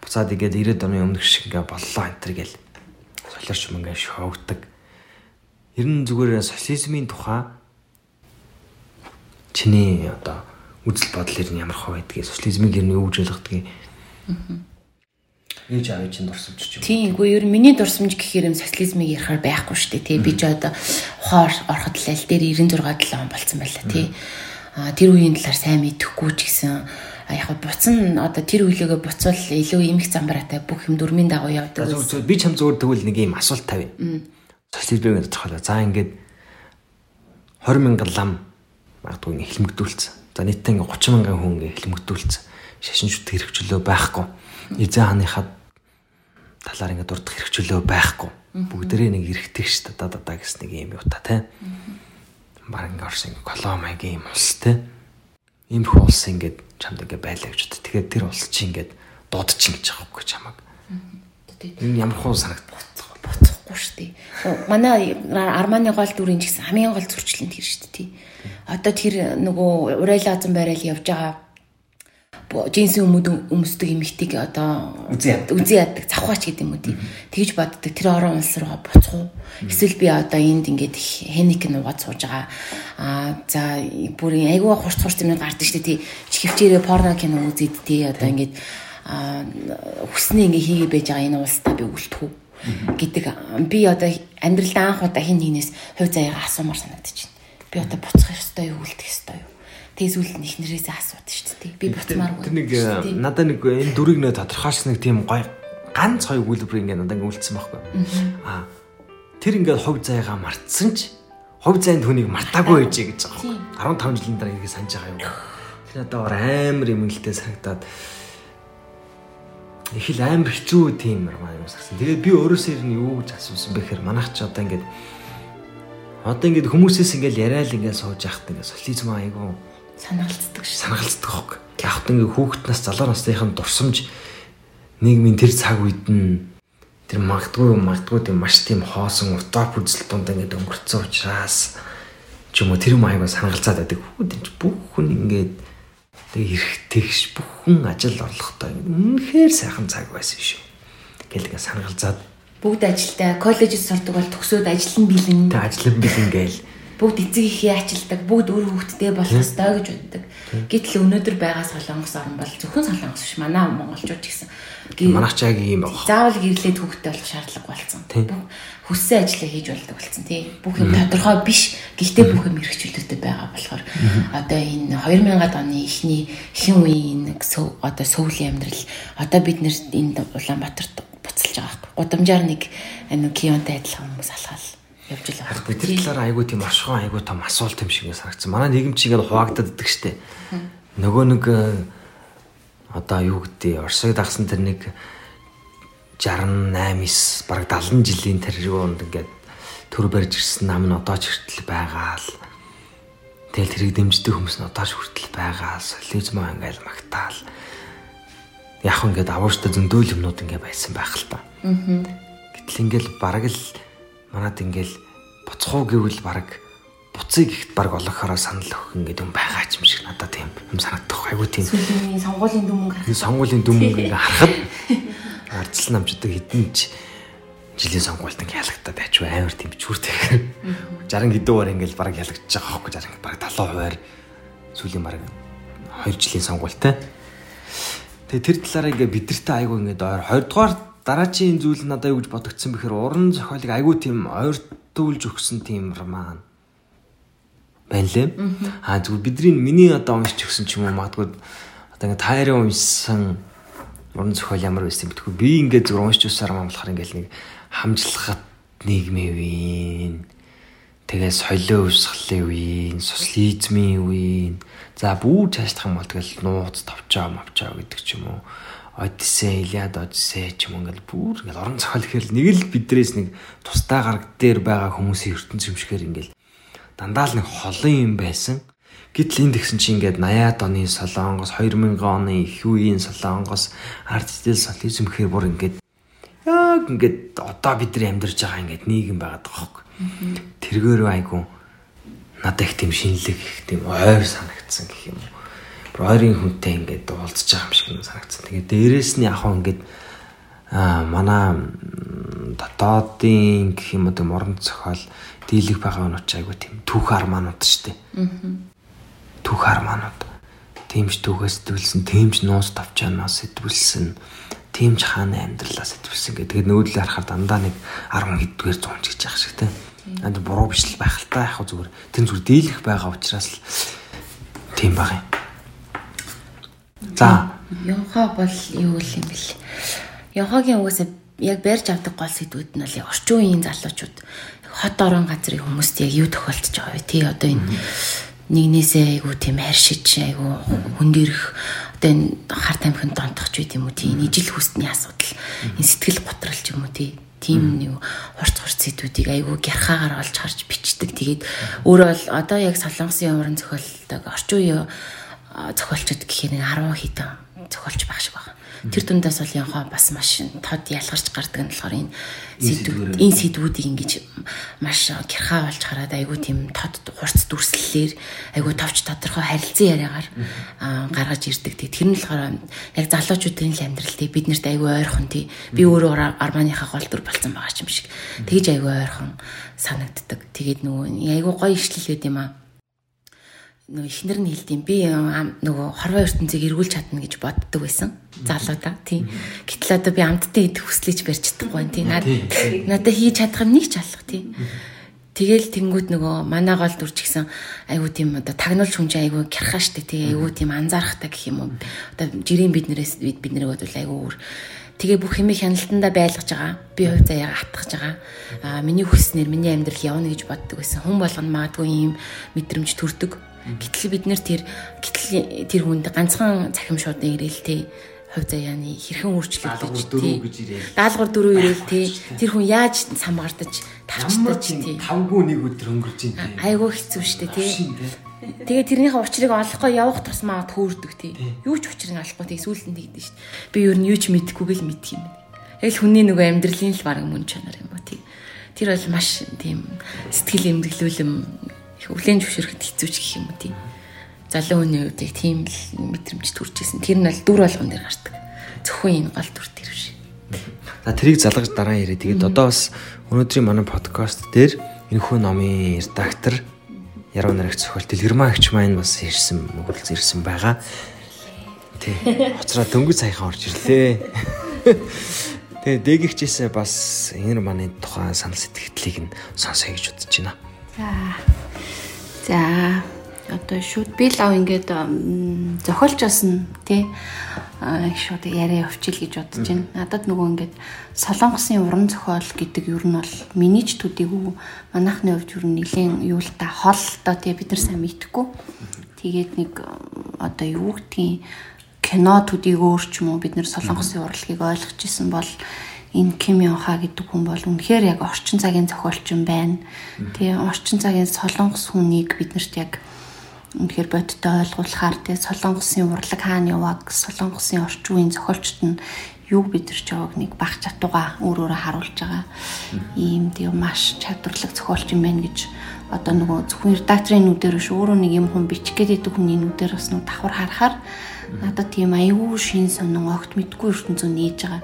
S2: Буцаад игээд 90-ад оны өмнөх шиг ингэ боллоо энэ төр гэл солиорч юм ингэ шоогддаг. Ер нь зүгээр социализмын тухай чиний одоо үзэл бодол ер нь ямар хөө байдгийг социализмыг ер нь юу гэж ойлгодгийг ээж аавын чинь дурсамж ч
S3: юм. Тийм, үгүй ер нь миний дурсамж гэхээр юм социализмыг ярихаар байхгүй шүү дээ, тий. Би ч одоо ухаар ороход л аль дээр 96 7 он болцсон байлаа, тий. А тэр үеийн талаар сайн мэдэхгүй ч гэсэн яг буцан одоо тэр үеигээ буцвал илүү эмх замбараатай бүх юм дөрмийн дагуу явдаг.
S2: Би ч хам зүгээр тэгвэл нэг юм асуулт тавь. Социализмыг тодорхойлоо. За ингээд 20 мянган лам магадгүй эхлэмэгдүүлсэн. За нийтдээ 30 мянган хүн эхлэмэгдүүлсэн. Шашин шүт хэрэгчлөө байхгүй. Эзэн хааныхад талаар ингээд дурдах хэрэгчлөө байхгүй. Бүгдээрээ нэг эргэдэг шүү дээ. Да да гэс нэг юм юу та тий. Бараг ингээд орсон коломагийн юм улс тий. Иймэрхүү улс ингээд чамд ингээд байлаа гэж боддог. Тэгээд тэр улс чи ингээд дуудчихын гэж байхгүй чамаг. Энэ ямар хуу санагд
S3: буцахгүй шүү дээ. Манай Арманы гол дүрийн гэсэн хамгийн гол зурчлалт тэр шүү дээ. Одоо тэр нөгөө урайлаазан байрал явж байгаа жинсийн өмд өмсдөг эмэгтэйг одоо үзэн яддаг завхаач гэдэг юм уу тий. Тэгж боддог. Тэр орон улс руугаа буцах уу? Эсвэл би одоо энд ингээд хэник нуугаад сууж байгаа. Аа за бүрийн айгүй хурц хурц юм гардаг штэ тий. Чихвчээрээ порно кино үзээд тий одоо ингээд аа хүснээ ингээ хийгээ байж байгаа энэ улстай би үлдэх үү гэдэг би одоо амьдралдаа анх удаа хин нэгнээс хувь заяагаа асуумаар санагдаж байна. Би одоо буцах ёстой юу үлдэх ёстой юу? Тэгээс үл нэхнэрээсээ асуудаг шүү дээ. Би буцмааргүй.
S2: Тэр нэг надад нэг энэ дүрийг нэ тодорхойлсон нэг тийм гоё ганц хоёр үйлдвэр ингээ надад ингээ үлдсэн байхгүй. Аа тэр ингээ хувь заяагаа мартсан ч хувь заяанд хүнийг мартаагүй байжээ гэж байгаа. 15 жилийн дараа ингээ санаж байгаа юм. Тэр надад амар юм нэлтэй санагдаад их л амар хэцүү тийм юм юм сагсан. Тэгээд би өөрөөсөө ер нь юу гэж асуусан бэ гэхээр манайх ч одоо ингээд одоо ингээд хүмүүсээс ингээд яриад ингээд сууж яхад ингээд социализм айгу
S3: санагалцдаг
S2: ш. Санагалцдаг хог. Яг одоо ингээд хүүхэд нас залуу насныхын дурсамж нийгмийн тэр цаг үед нь тэр магадгүй магадгүй тийм маш тийм хоосон утоп үзэл дунд ингээд өнгөрцөн учраас ч юм уу тэр маяг санагалцаад байдаг. Хүүхэд бүх хүн ингээд Тэгээ эргэтгэж бүхэн ажил орлоготой үнэхээр сайхан цаг байсан шүү. Гэлгээ санагалзаад
S3: бүгд ажилдаа коллежид сурдаг бол төгсөөд ажил нь бэлэн.
S2: Тэг ажил нь бэлэн гээл
S3: бүгд эцэг ихээ ачилдаг, бүгд өөр хүүхдтэй болох ёстой гэж боддог. Гэтэл өнөөдөр байгаа Солонгос орн бол зөвхөн Солонгос биш, манай монголчууд ч гэсэн
S2: манайх ч яг ийм
S3: байна. Заавал гэрлээд хүүхдтэй болох шаардлага болсон. Хүссэн ажлаа хийж болдог болсон тий. Бүх юм тодорхой биш. Гэхдээ бүх юм эрхчлөлтөд байгаа болохоор одоо энэ 2000-ад оны эхний хэн үеийн одоо сүүлийн амьдрал одоо бид нэр энэ Улаанбаатарт буцалж байгаа хэрэг. Гудамжаар нэг нэг кионтой адилхан хүмүүс алхаал явж л
S2: байгаа. Бид тэр талаараа айгүй тийм оршихуун айгүй том асуулт юм шиг санагдсан. Манай нийгэм чинь ингээд хуваагдаад идэх штеп. Нөгөө нэг э, одоо юу гэдэг Оросыг дагсан тэр нэг 68 9 бараг 70 жилийн тэр юунд ингээд төр барьж ирсэн нам нь одоо ч хүртэл байгаа л тэгэл тэрийг дэмждэг хүмүүс нь одоо ч хүртэл байгаа солиозм ингээл магтаал яг ингээд авууштай зөндөөл юмнууд ингээд байсан байх л та. Аа. Гэтэл ингээл бараг л манад ингээл буцхуу гэвэл баг буцыг ихт баг олохороо санал өгөх ингээд юм байгаа ч юм шиг надад тийм юм санагдах айгуу тийм.
S3: Сонгуулийн дүмэн
S2: гарах. Сонгуулийн дүмэн ингээд харахад арчил намждаг хэдэн ч жилийн сонгуульд ингээд ялагдаад байч амар тийм чүртэй. 60 хэдэн хуваар ингээд баг ялагдчихж байгаа хөөхгүй. 60 баг 70 хуваар сүүлийн баг 2 жилийн сонгуультай. Тэгээ тэр талаараа ингээд бидэртээ айгуу ингээд ойр. 20 дугаар дараачийн зүйл надад юу гэж бодогдсон бэхээр уран зохиолыг айгүй тийм ойртуулж өгсөн тийм роман байна лээ. Аа зүгээр бидний миний одоо уншиж өгсөн ч юм уу магадгүй одоо ингээ таараа уншсан уран зохиол ямар байсан битгүү би ингээ зүгээр уншиж өгсөн роман болохоор ингээл нэг хамжлахад нийгмийн үеийн тэгээ соёлын өвсгөлийн үеийн социализмын үеийн за бүр цаашлах юм бол тэгэл нууц тавчаа мавчаа гэдэг ч юм уу Одиссей, Илиад, Одиссей ч юм ингээл бүр ингээл орон зохиол гэхэл нэг л бидрээс нэг тустай гараг дээр байгаа хүмүүсийн ертөнц юмшгээр ингээл дандаа л нэг холын юм байсан. Гэтэл энд тэгсэн чинь ингээд 80-аад оны Солонгос, 2000 оны их үеийн Солонгос, артистил социализм гэхээр бүр ингээд яг ингээд одоо бид нар амьдарч байгаа ингээд нийгэм байгаад байгаа хөөг. Тэргээр айгу надад их тийм шинэлэг их тийм ойр санагдсан гэх юм уу ойрын хүнтэй ингээд уулзж байгаа юм шиг санагдсан. Тэгээд дээрэс нь яг ингээд аа манай дотоодын гэх юм уу тийм орон зохиол дийлэх байгаа нь айгу тийм түүх армаанууд шүү дээ. Аа. Түүх армаанууд. Тимч түүхээс сэтвэлсэн, тимч нуус тавчаанаас сэтвэлсэн, тимч хааны амьдралаа сэтвэлсэн гэдэг. Тэгээд нөөдлөө харахаар дандаа нэг 10 хэдгээр 100 ч гэж яах шиг тийм. Анд буруу биш л байх л та яг зүгээр. Тэр зүгээр дийлэх байгаа учраас л тийм баг юм. За.
S3: Йонхо бол юу л юм бэл. Йонхогийн угаасаа яг барьж авдаг гол сэдвүүд нь бол орчин үеийн залуучууд хот орон газрын хүмүүст яг юу тохиолдож байгаа вэ? Тий одоо энэ нэгнээсээ айгу тийм харшиж айгу хөндөрөх одоо энэ харт амхинд донтох ч үт юм уу тий ижил хүсний асуудал энэ сэтгэл готрол ч юм уу тий тийм нэг хурц хурц сэдвүүдийг айгүй гярхаагаар олж харж бичдэг. Тэгээд өөрөө бол одоо яг солонгосын уран зохиолдог орчин үеийн зохиолчд гэхээр нэг 10 хэдэн зохиолч байх шиг байна. Тэр дундаас бол янхаа бас маш тод ялгарч гардаг нь болохоор энэ сэдвүүд энэ сэдвүүдийг ингэж маш гэрхаа болж хараад айгүй тийм тод хурц дүрслэлээр айгүй товч тодорхой харилцан яриагаар гаргаж ирдэг. Тэр нь болохоор яг залуучуудын л амьдрал тий бид нарт айгүй ойрхон тий би өөрөө арманыхаа гол дүр болсон байгаа юм шиг. Тэгж айгүй ойрхон санагддаг. Тэгээд нөгөө айгүй гоё ишлэл байд юм аа нөгөө ихнэр нь хэлдэм би нөгөө хорвоо ертөнцийг эргүүлж чадна гэж боддог байсан. Залуудаа тийм. Гэтэл одоо би амттай идэх хүслэж барьж чадахгүй тийм. Надад хийж чадах юм нэг ч алах тийм. Тэгэл тэнгууд нөгөө манай гол дүрч гисэн айгуу тийм одоо тагнуулч хүн чинь айгуу гэрхаа штэ тий айгуу тийм анзаарахтай гэх юм уу. Одоо жирийн биднэрээс бид бидний бол айгуу өөр Тэгээ бүх хэмээ хяналтандаа байлгаж байгаа. Би хувь заяага атгах байгаа. Аа миний хүснэр миний амьдрал явна гэж боддог байсан. Хүн болгоно магадгүй ийм мэдрэмж төрдөг. Гэтэл бид нэр тэр гэтэл тэр хүнд ганцхан цахимшуудын ирээлтэй хувь заяаны хэрхэн өөрчлөгдөж тий. Даалгавар дөрөв ирээл тий. Тэр хүн яаж самгардаж тавчдаж тий.
S2: Тавгүй нэг өдөр өнгөрч ин тий.
S3: Айгуу хэцүү штэ тий. Тэгээ тэрнийхээ учрыг олохгүй явах тусмаа төөрдөг тий. Юу ч учрыг олохгүй тий сүүлд нь тэгдэж штэ. Би юу нь юу ч мэдэхгүй л мэдх юм. Яг л хүний нөгөө амьдралын л баг мөн чанар юм ба тий. Тэр бол маш тийм сэтгэл эмдэглүүлэм өвлэн зөвшөөрөхөд хэцүү ч гэх юм уу тийм. Залуу хүний үед тийм л мэдрэмж төрж исэн. Тэр нь бол дүр болгон дээр гардаг. Зөвхөн энэ гол дүр дээр биш.
S2: За тэрийг залгаж дараа яриа. Тэгээд одоо бас өнөөдрийн манай подкаст дээр энэхүү номын редактор Яруу наригч зохиол Дэлгэрмаа агч маань бас ирсэн мөгөлц ирсэн байгаа. Тий. Хоцроо дөнгөж саяхан орж ирлээ. Тэгээ дээгчээсээ бас энэ манай тухайн санал сэтгэлдлийг нь сонсоё гэж бодож байна.
S4: За За одоо шууд би лав ингээд зохиолч басна тий шууд яриа явуучил гэж бодож байна. Надад нөгөө ингээд солонгосын уран зохиол гэдэг юу нь бол миний ч төдийгүй манайхны хувьд юу нэлийн юу л та хол одоо тий бид нар сайн мэдхгүй. Тэгээд нэг одоо юу гэдгийг кино төдийгөөр ч юм уу бид нар солонгосын урлагийг ойлгож исэн бол энэ Ким Йонха гэдэг хүн бол үнэхээр яг орчин цагийн зохиолчин байна. Тэгээ орчин цагийн солонгос хүнийг биднэрт яг үнэхээр бодтой ойлгуулахаар тэгээ солонгосын урлаг хаана яваг, солонгосын орчин үеийн зохиолчт нь юу бидэрч яваг нэг баг чатуга өөр өөрө харуулж байгаа. Ийм тэгээ маш чадварлаг зохиолч юм байна гэж одоо нөгөө зөвхөн редакторын нүдээр биш өөрөө нэг юм хүн бичих гэдэг хүний нүдээр бас нэг давхар харахаар надад тийм аюу шин сонин огт мэдгүй ертөнцөө нээж байгаа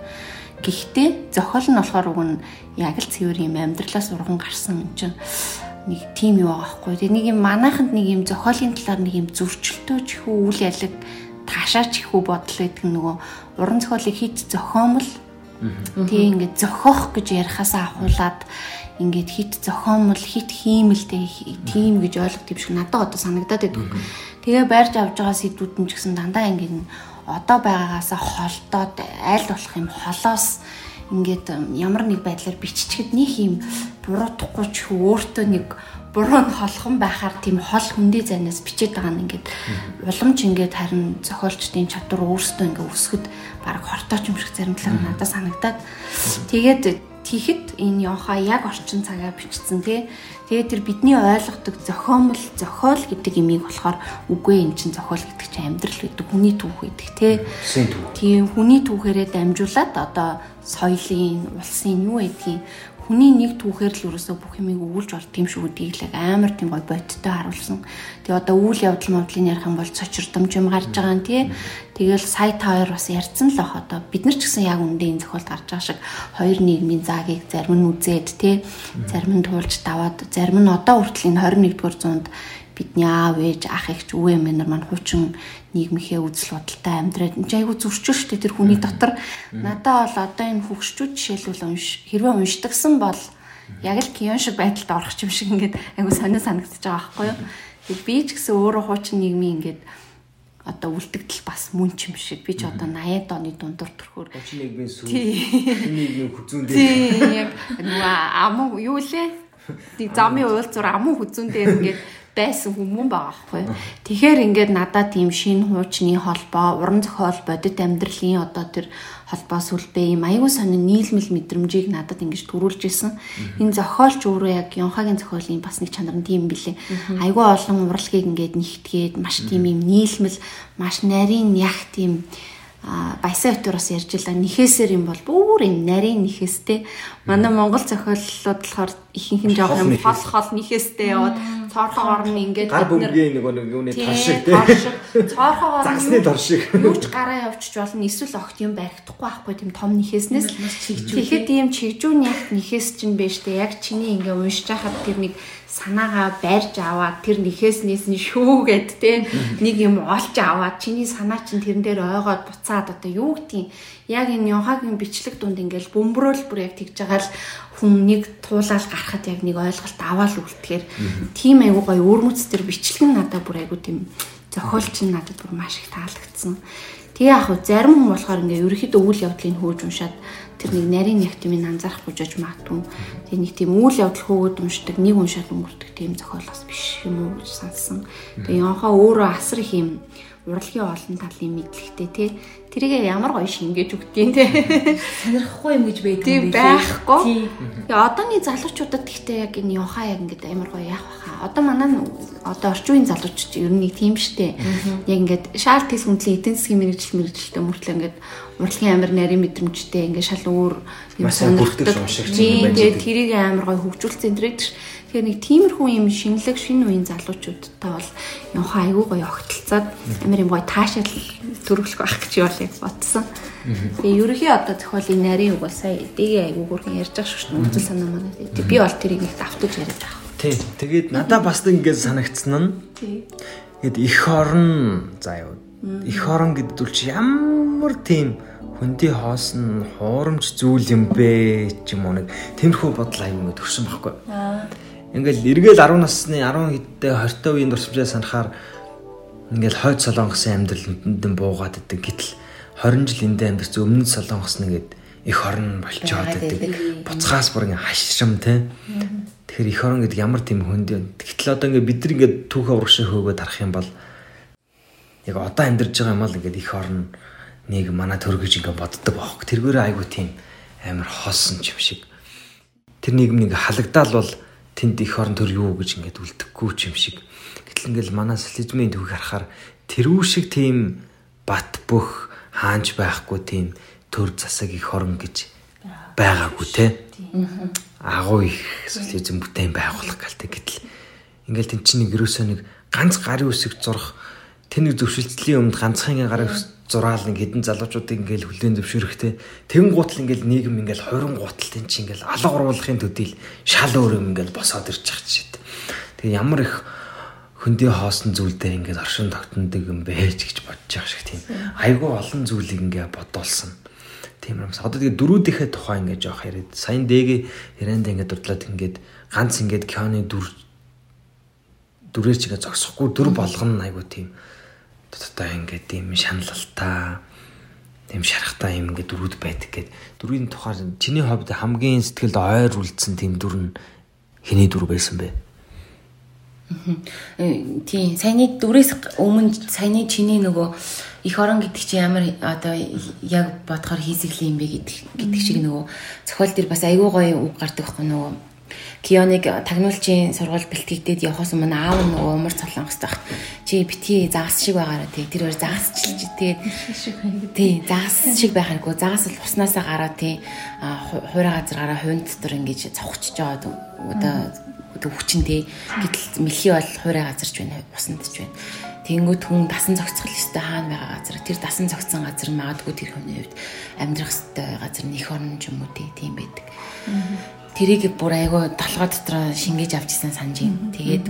S4: Гэхдээ зохиол нь болохоор уг нь яг л цэвэр юм амьдралаас урган гарсан юм чинь нэг тийм юу байгаа хгүй. Тэгээ нэг юм манайханд нэг юм зохиолын талаар нэг юм зөрчилтөө ч ихүү үйл ялэг таашаач ихүү бодол гэдэг нөгөө уран зохиолыг хит зохиомл Тэгээ ингээд зохиох гэж ярихаасаа ахуулаад ингээд хит зохиомл хит хиймэлтэй тийм гэж ойлгох юм шиг надад одоо санагдаад байдаг. Тэгээ байрж авж байгаа сэдвүүд нь ч гэсэн дандаа ингээд одоо байгаагаасаа холдоод аль болох юм холоос ингээд ямар нэг байдлаар биччихэд нэг юм буруутахгүй ч өөртөө нэг буруу холхон байхаар тийм хол хөндий зайнаас бичээд байгаа нь ингээд уламж ингээд харин зохиолчдын чадвар өөрсдөө ингээд өсгөд баг хортооч юм шиг зарим талаар надад санагдаад. Тэгээд тийхэд энэ Йонха яг орчин цагаа бичсэн тий Тэгээд тэр бидний ойлгодог зохиомл, зохиол гэдэг имийг болохоор үгүй эн чин зохиол гэдэг чинь амьдрал гэдэг хүний түүх гэдэг тий. Тийм хүний түүхээрээ дамжуулаад одоо соёлын, улсын юу гэдгийг хүний нэг түүхээр л өрөөсөө бүх юмыг өгүүлж болт юм шиг үдийг л амар тийм гой бодтой харуулсан. Тэгээ одоо үйл явдал модлын ярих юм бол цочирдомж юм гарч байгаа нь тий. Тэгэл сая та хоёр бас ярьсан л ах одоо бид нар ч гэсэн яг үндэ энэ зохиолд гарч байгаа шиг хоёр нийгмийн заагийг зарим нь үзээд тий. Зарим нь туулж даваад зарим нь одоо хүртэл энэ 21-р зуунд бидний аав ээж ах эгч үе мэнэр маань хуучин нийгмийнхээ үзэл бодолтой амьдраад энэ айгу зөрчил шүү дээ тэр хүний дотор. Надаа бол одоо энэ хөгшчүүд жишээлбэл унш хэрвээ уншдагсан бол яг л кион шиг байдалд орох юм шиг ингээд айгу сонио санагдчихж байгаа байхгүй юу? Тэг би ч гэсэн өөрөө хуучин нийгмийн ингээд одоо үлдэгдэл бас мөн ч юм шиг. Би ч одоо 80-аад оны дундуур төрхөөр.
S2: Нийгмийн сүү нийгмийн хүзүүн дээр
S4: яг нөгөө амуу юу лээ? Тэг замын уулзуур амуу хүзүүн дээр ингээд байсан хүмүүс байгаа байхгүй. Тэгэхээр ингээд надад тийм шинэ хуучны холбоо, уран зохиол, бодит амьдралын одоо тэр холбоо сүлбээ юм аягүй сонин нийлмэл мэдрэмжийг надад ингэж төрүүлж исэн. Энэ зохиолч өөрөө яг Ёнхагийн зохиолын бас нэг чанар нь тийм билээ. Аягүй олон урлагийг ингээд нэгтгээд маш тийм юм нийлмэл, маш нарийн яг тийм баясаа өтөр бас ярьж илаа нэхээсэр юм бол бүр юм нарийн нэхээстэй манай монгол зохиоллууд болохоор ихэнх нь жоох юм хол хол нэхээстэй яваад цоорхоо орно ингээд
S2: гар бөмбөгийн нэг нэг юуны тор шиг тий
S4: цоорхоо орно
S2: загсны тор шиг
S4: юуч гараа явчих болно. Эсвэл огт юм баригдахгүй байхгүй тийм том нэхээснээс. Тэгэхэд ийм чигжүүн ягт нэхээс чинь биш те. Яг чиний ингээ уншиж хахад тэр нэг санаагаа барьж аваад тэр нэхээснээс нь шүүгээд те. Нэг юм олж аваад чиний санаа чинь тэрэн дээр ойгоод буцаад одоо юу гэдгийг. Яг энэ Йохагийн бичлэг дунд ингээл бөмбөрөөл бүр яг тэгж байгаа л хүн нэг туулаад гарахад яг нэг ойлголт аваад үлдэхээр тийм айгуу гоё өрмөц тэр бичлэг нь надад бүр айгуу тийм зохиолч нь надад бүр маш их таалагдсан. Тэгээ яг зарим хүн болохоор ингээ ерөөхдөө үйл явдлыг хөөж уншаад тэр нэг нарийн нэгтмийн анзаарахгүй жож магадгүй. Тэгээ нэг тийм үйл явдал хөөгд уншдаг, нэг уншаад өнгөрдөг тийм зохиол бас биш юм уу гэж сансан. Тэгээ Йонхо өөрөө асар их юм урлагийн олон талын мэдлэгтэй тий тэрийг ямар гоё шингээж өгдгийн тий
S3: сонирхгүй юм гэж байдаг
S4: юм байхгүй. Тэгээ одооний залуучуудад гэхдээ яг энэ Йонхаа яг ингээд амар гоё яах баха одоо манай одоо орчин үеийн залуучууд ер нь нэг тийм штэ яг ингээд шаал тис хүндлэн эдийн засгийн мэрэгжил мэрэгжилтэй мөртлөө ингээд урлагийн амир нарийн мэдрэмжтэй ингээд шал өөр
S2: юм сонирхдаг
S4: тэгээ тэрийг амар гоё хөгжүүлсэн энэ Тэгэхээр нэг тиймэрхүү юм шинэлэг шинэ үеийн залуучуудтай бол явах айгүй гоё огтлцаад амар юм гоё таашаал төрөглөх байх гэж явуулыг бодсон. Тэгээ ерөнхий одоо зохиолын нарийн үг бол сая эдгээ айгүй хүрхэн ярьж байгаа шүү дээ. Үзэл санаа манай. Тэгээ би бол тэрийг их давтаж яриад байгаа.
S2: Тий. Тэгээд надад бас ингэж санагдсан нь. Тий. Тэгэд их орон заа юу. Их орон гэдэг үл чи ямар тийм хүндий хоосон хуурамч зүйл юм бэ ч юм уу нэг тиймэрхүү бодол аюу төгсөн байхгүй. Ингээл эргээл 10 насны 10 хэдтэй 20 үеийн дурсамжаа санахаар ингээл хойд солонгосын амьдралд буугаад идэг гэтэл 20 жил эндээ амьдарч өмнөд солонгос нэгэд их орн болчоод идэг. Буцхаас бүр ингээ хашрам те. Тэгэхээр их орн гэдэг ямар тийм хүнд юм. Гэтэл одоо ингээ бид нар ингээ түүхээ урагшаа хөөгөөд харах юм бол яг одоо амьдарч байгаа юм аа л ингээ их орн нэг манай төргөж ингээ боддог бохог. Тэргээрээ айгу тийм амар хоосон ч юм шиг. Тэр нийгэм нэг халагдал бол тэнд их орон төр юу гэж ингээд үлдэхгүй ч юм шиг. Гэтэл ингээл манай социализмын төвийг харахаар тэрүү шиг тийм бат бөх хаанч байхгүй тийм төр засаг их орон гэж байгаагүй те. Агуу их социализм бүтээн байгуулах галтай гэтэл ингээл тэн чинь нэг ерөөсөө нэг ганц гарын үсэг зурх тэр нэг зөвшөлтлийн өмнө ганцхан гарын зураал нэг хідэн залуучуудыг ингээл хүлээн зөвшөөрөхтэй тэгэн гутал ингээл нийгэм ингээл хорин гутал тэн чинь ингээл алга уруулахын төдийл шал өөр юм ингээл босоод ирж байгаа ч шít. Тэгээ ямар их хөндөй хоосон зүйл дээр ингээд оршин тогтнодог юм бэ гэж бодож байгаа шиг тийм айгүй олон зүйлийг ингээ бодуулсан. Тийм юм. Одоо тэгээ дөрүүдийнхээ тухай ингээ жоох яриад саян дээг ярианд ингээ дурдлаад ингээд ганц ингээд Кёны дүр дүрээр ч ингээ зогсохгүй дүр болгоно айгүй тийм одоо ингээд тийм шаналлалтай тийм шарахтай юм ингээд дөрүүд байдаг гэд дөрвийн тухай чиний ховд хамгийн сэтгэлд ойр үлдсэн тийм дүр нь хэний дүр байсан бэ?
S3: Тийм саяны дүрээс өмнө саяны чиний нөгөө их орон гэдэг чи ямар одоо яг бодохоор хийсгэл юм бэ гэдэг гэдэг шиг нөгөө зохиол дээр бас айгүй гоё үг гардаг байхгүй нөгөө Кионыг тагнуулчийн сургууль бэлтгэгдээд явахаас өмнө аав нь нөгөө умар цолонгост байх. Чи бити загас шиг байгаараа тий. Тэр хоёр загасчилж тэгээд тий загас шиг байхааргүй. Загас бол уснасаа гараад тий хуурай газар гараа хувин дотор ингэж цавхчж жоод одоо хүчин тий. Гэтэл мэлхий бол хуурай газарч байна. Усанд ч байна. Тэнгүүд хүн дасан зохицох ёстой хаана байгаа газар. Тэр дасан зохицсон газар магадгүй тэр хүний хувьд амьдрах ёстой газар нь их орн ч юм уу тийм байдаг тэрийг бүр айгүй толгой дотор шингээж авчихсан санаж байна. Тэгээд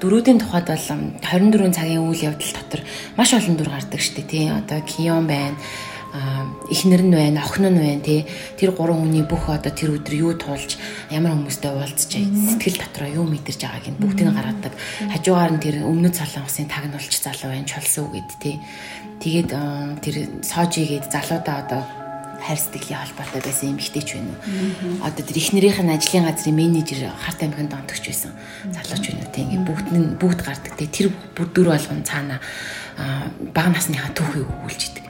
S3: дөрүүдийн тухайд бол 24 цагийн үйл явдал дотор маш олон дүр гардаг шүү дээ тий. Одоо Кион байна эхнэр нь байна, охин нь байна тий. Тэр гурван хүний бүх одоо тэр өдөр юу туулж ямар хүмүүстэй уулзч сэтгэл дотроо юу мэдэрч байгааг нь бүгдийг гаргадаг. Хажуугаар нь тэр өмнөд солонгосын тагнуулч залуу байна, чулсуу гэд тий. Тэгээд тэр соожигээд залуудаа одоо хайр сэтгэлийн холбоотой байсан эмэгтэйч байна уу. Одоо тэр эхнэрийнх нь ажлын газрын менежер харт амхинд онтогч байсан. Залууч байна уу. Ингээд бүгд нь бүгд гардаг. Тэг тэр дүр болгон цаана бага насныхаа түүхийг өгүүлж идэг.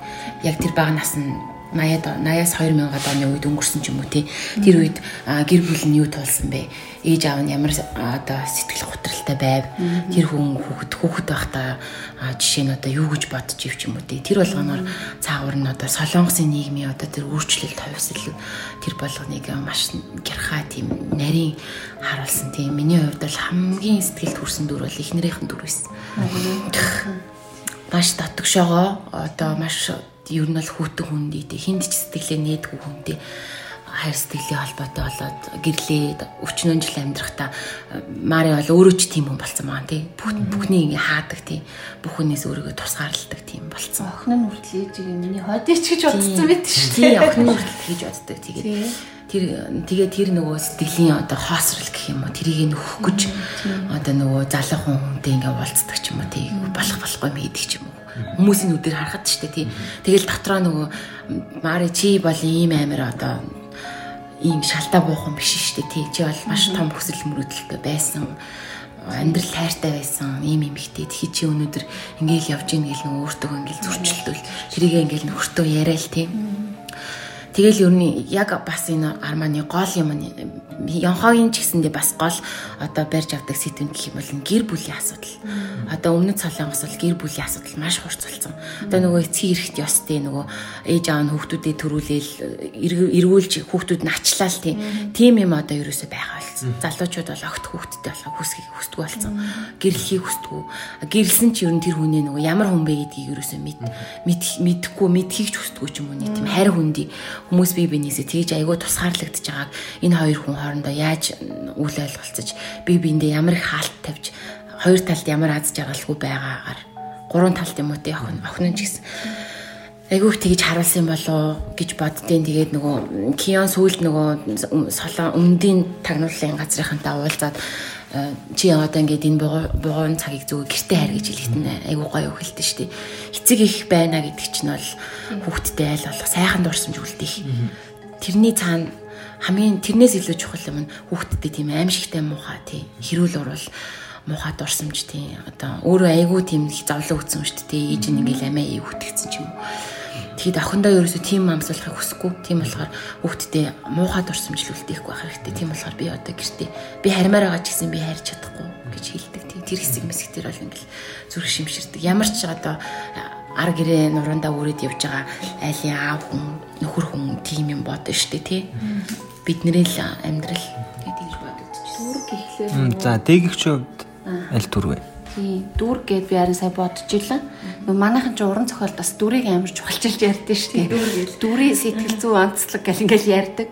S3: Яг тэр бага нас нь 80-аад 80-аас 2000-аад оны үед өнгөрсөн ч юм уу тий. Тэр үед гэр бүл нь юу туулсан бэ? Ээж аав нь ямар одоо сэтгэл жаргалтай байв. Тэр хүн хүүхэд хүүхэд байхдаа жишээ нь одоо юу гэж бодож ив ч юм уу тэр болгоноор цаагуур нь одоо солонгосын нийгмийн одоо тэр өөрчлөлт хувьсэл тэр болгоныг маш гярхаа тийм нарийн харуулсан тийм миний хувьд бол хамгийн сэтгэлд хүрсэн дүр бол эхнэрийнхэн дүр байсан. Маш татгшоогоо одоо маш ер нь бол хүүтэн хүндий хинд ч сэтгэлээ нээдгүй хүндий хайр сэтгэлийн холбоотой болоод гэрлээд өчнөн жил амьдрахта Мари бол өөрөө ч тийм хүн болсон байгаа тий. Бүх бүхний ингээ хаадаг тий. Бүх хүнээс өөрийгөө тусгаарладаг тийм болсон.
S4: Охин нь хүртэл ээжийг миний хойдыч гэж бодсон байт шүү.
S3: Тий, охин нь хүртэл гэж боддог. Тэгээд тэр тэгээ тэр нөгөө сэтгэлийн одоо хоосрал гэх юм уу тэрийг нөхөх гэж одоо нөгөө залуухан хүнтэй ингээ уулздаг ч юм уу тий болох болохгүй мэддэг ч юм уу хүмүүсийн нүдээр харахад ч тий. Тэгэл дотроо нөгөө мари чи бол ийм амир одоо ийм шалтаа буухан биш дээ тий. Чи бол маш том хүсэл мөрөөдөлтэй байсан. Амьдрал тайртай байсан. Ийм юм ихтэй. Тэгэхээр чи өнөөдөр ингээл явж ийн гэл нөө өөртөө ингээл зурчилдвал тэрийг ингээл нөхөртөө яриа л тийм Тэгэл ер нь яг бас энэ арманы гол юм нь Йонхогийн ч гэсэндээ бас гол одоо барьж авдаг сэдвэн гэх юм бол гэр бүлийн асуудал. Одоо өмнөд солонгос бол гэр бүлийн асуудал маш хурцлцсан. Одоо нөгөө эцгийн эрэхт ёстой нөгөө ээж аав нь хүүхдүүдэд төрүүлээл эргүүлж хүүхдүүд нь ачлаа л тийм. Юм одоо ерөөсөй байгаа болсон. Залуучууд бол огт хүүхдтэй болох хүсхийг хүсдэг болсон. Гэрлэхийг хүсдэг. Гэрлсэн ч ер нь тэр хүнээ нөгөө ямар хүн бэ гэдгийг ерөөсөй мэд мэдэхгүй мэдхийг ч хүсдэггүй ч юм уу тийм хайр хүндий хүмүүс бие биенээсээ тэгж айгүй тусгаарлагдж байгааг энэ хоёр хүн хоорондоо яаж үл ойлголцож бие биендээ ямар их хаалт тавьж хоёр талд ямар аз жаргалгүй байгаагаар гурван талд юм уу те охин охин ч гэсэн айгүйх тэгж харуулсан болоо гэж боддیں۔ Тэгээд нөгөө Кион сүүлд нөгөө солон өмдийн тагнууллын газрынхантай уулзаад Э, чи одоо ингээд энэ бугуун цагийг зөв гэрте хайр гэж хэлэхэд нь айгуу гоё өгөлтөн шүү дээ. Эцэг их байна гэдэг чинь бол хүүхдтэй айл болох сайхан дурсамж үлдээх. Тэрний цаана хамгийн тэрнээс илүү чухал юм нь хүүхдтэй тийм аимшигтай муухай тий хэрүүл урвал муухай дурсамж тий одоо өөрөө айгуу тийм их зовлон өгсөн шүү дээ. Ээж нь ингээл амиа үтгэсэн ч юм уу Тэгэд охиндоо ерөөсөө тийм амсуулахыг хүсэхгүй. Тийм болохоор хүүхдтэй муухай дурсамжл үлдээхгүй байх хэрэгтэй. Тийм болохоор би одоо гэртээ би хармаар байгаа ч гэсэн би харьж чадахгүй гэж хэлдэг. Тийм тэр хэсэг мэсэг тэр бол ингээл зүрх шимширдэг. Ямар ч одоо ар гэрээ нуруундаа үрээд явж байгаа айлын аав хүн нөхөр хүн тийм юм бодно штэ тий. Бидний л амьдрал гэдэг гэж бодогдчих.
S4: Түр гэхлээр
S2: За дээгч аль түр вэ?
S4: Тийм дүр гэд би харин сая бодож илаа. Манайхан ч уран зохиолд бас дүрийг амар чухалчилж ярьдэн шүү дээ. Дүрийн сэтгэл зүй онцлог гэл ингээл ярьдаг.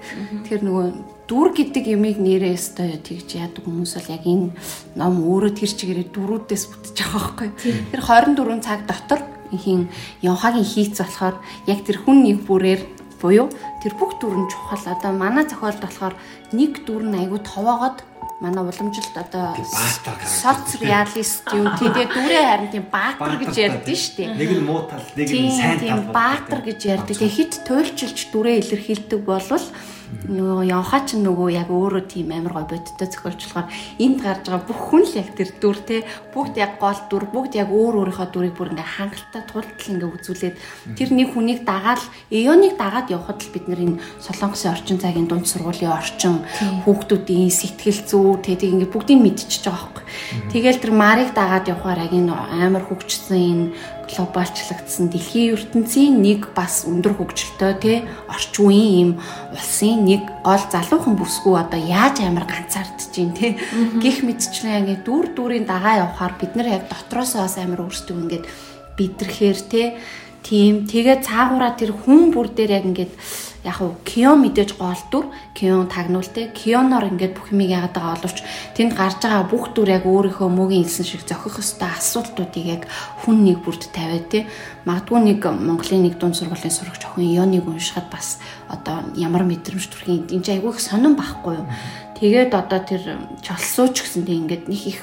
S4: Тэгэхээр нөгөө дүр гэдэг юмыг нэрээ өстой тэгж яадаг хүмүүс бол яг энэ ном өөрөө тэр чигээрээ дүрүүдээс бүтэж байгаа байхгүй. Тэр 24 цаг дотор ихийн Йонхагийн хийц болохоор яг тэр хүн нэг бүрээр буюу тэр бүх дүр нь чухал. Одоо манай зохиолд болохоор нэг дүр нь айгүй товоогоод манай уламжилт одоо соц реалист юм тийм тэгээ дүрээ харин тийм баатар гэж ярьдэн шүү дээ.
S2: Нэг нь муу тал, нэг нь сайн тал.
S4: Тийм баатар гэж ярьдаг. Тэгээ хит туйлчилж дүрээ илэрхийлдэг болвол нөгөө явхаа ч нөгөө яг өөрөө тийм амар гой бодтой зохиолчлохоор энд гарч байгаа бүх хүн л яг тэр дүр те бүгд яг гол дүр бүгд яг өөр өөрийнхөө дүрийг бүр ингээ хангалттай тултал ингээ үзүүлээд тэр нэг хүнийг дагаад эоныг дагаад явхад л бид нар энэ солонгосын орчин цагийн дунд сургуулийн орчин хүүхдүүдийн сэтгэл зүй те тийг ингээ бүгдийг мэдчихэж байгаа байхгүй. Тэгэл тэр марыг дагаад явхаар яг энэ амар хөгжсөн энэ глобалчлагдсан дэлхийн ертөнцийн нэг бас өндөр хөгжилтэй тий орчин үеийн юм улсын нэг гол залуухан бүсгүй одоо яаж амар ганцаардж чинь тий гих мэдчлэн яг дүр дүрийн дагаа явхаар бид нар яг дотроосоо бас амар өөрсдөө ингээд бидрэхээр тий тийм тэгээ цаагаараа тэр хүн бүр дээр яг ингээд яг уу Кион мэдээж гол дүр, Кион тагнуултай. Кионоор ингээд бүх юмыг яагаад байгаа боловч тэнд гарч байгаа бүх дүр яг өөрийнхөө мөгийн хэлсэн шиг зохих ёстой асуудлуудыг яг хүн нэг бүрд тавиад тий. Магадгүй нэг Монголын нэг дунд сургуулийн сурагч охин Ионыг уншихад бас одоо ямар мэдрэмж төрхийн энэ айгүй их сонирн байхгүй юу. Тэгээд одоо тэр чолсууч гэсэн тийм ингээд нэг их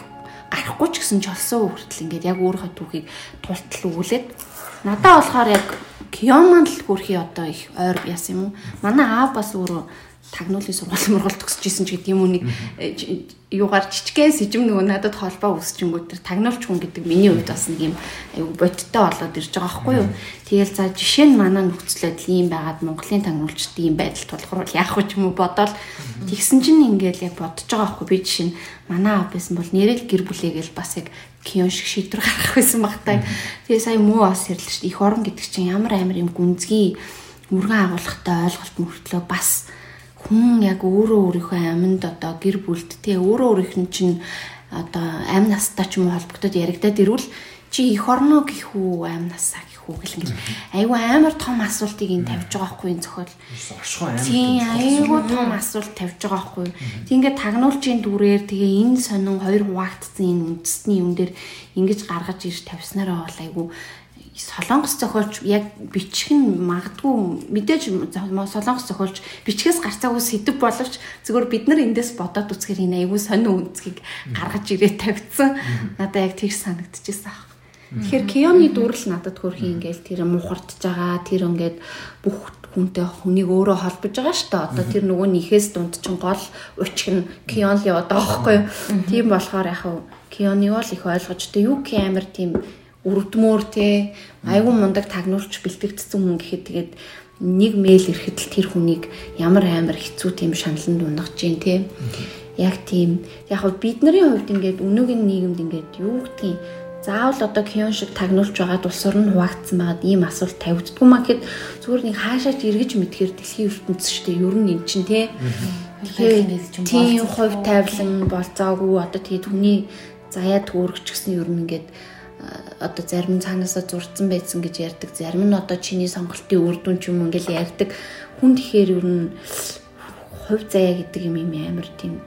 S4: гарахгүй ч гэсэн чолсоо хүртэл ингээд яг өөрийнхөө түүхийг тултал өгүүлээд надаа болохоор яг Кион маань л хөрхи одоо их ойр яасан юм уу? Манай аав бас өөрөө тагнуулын сургууль мургал төгсөж исэн ч гэдэг юм уу? Нэг юугаар жижигхэн сэжим нөгөө надад холбоо үсчингүүд тэр тагнуулч хүн гэдэг миний хувьд бас нэг юм аюу бодиттой болоод ирж байгаа байхгүй юу. Тэгэл за жишээ нь манай нөхцөлөд ийм байгаад Монголын тагнуулчд ийм байдал тулгарвал яах вэ ч юм уу бодоол. Тэгсэн чинь ингээл яг бодож байгаа байхгүй. Би жишээ нь манай аав байсан бол нэрэл гэр бүлээгээл бас яг кион шиг шийдвэр гаргах байсан багтаа. Тэгээ сая муу бас ирлээ шүү. Их орон гэдэг чинь ямар амар юм гүнзгий мөргөн агуулгатай ойлголт мөртлөө бас хүн яг өөрөө өөрийнхөө амьд одоо гэр бүлд тий өөрөө өөрийнх нь чинь одоо амь настай ч юм уу холбогдоод яригадад ирвэл чи их орно гэх үү амь насаа гэх үү гэл ингээд айгүй амар том асуултыг ин тавьж байгаа байхгүй энэ зохиол. Тийм айгүй том асуулт тавьж байгаа байхгүй. Тэг ингээд тагнуулчийн дүрээр тэгээ энэ сонин хоёр хуваагдсан энэ үндэсний юм дээр ингэж гаргаж ирж тавьснараа бол айгүй солонгос зохиолч яг бичих нь магадгүй мэдээж солонгос зохиолч бичгээс гарцаагүй сэдв боловч зөвхөн бид нар эндээс бодоод үзэхээр энэ аягүй сонин үнцгийг гаргаж ирээ тавьдсан. Надад яг тийш санагдчихсан аах. Тэгэхээр Кионы дүрл надад хөрхи ингээл тэр мухардж байгаа тэр ингээд бүх хүнтэй хүнийг өөрөө холбож байгаа шүү дээ. Одоо тэр нөгөө нэхээс дунд чин гол учих нь Кион л яваад байгаа байхгүй юу. Тийм болохоор яг Кионыг бол их ойлгож тэ юу ки амир тийм үрдмөр те айгүй мундаг тагнуулч бэлтгэгдсэн хүн гэхэд тэгээд нэг мэйл ирэхэд л тэр хүнийг ямар амар хэцүү тийм шаналнд унгаж जैन те яг тийм. Яг хөө бид нарын хувьд ингээд өнөөгийн нийгэмд ингээд юу гэдгийг заавал одоо кион шиг тагнуулж байгаад улс орн хуваагдсан байгаад ийм асуулт тавигддгүй маа гэхэд зүгээр нэг хаашаач эргэж мэдхээр дэлхийн ертөнц шүү дээ. Ер нь эн чинь те тийм хувь тавилан болцоогүй. Одоо тэгээд хүний заяа төөрөгч гэсэн ер нь ингээд одоо зарим цаанаасаа зурцсан байсан гэж ярьдаг. Зарим нь одоо чиний сонголтын үр дүн ч юм ингээл ярьдаг. Хүн тэгэхээр ер нь хувь заяа гэдэг юм юм амар тийм.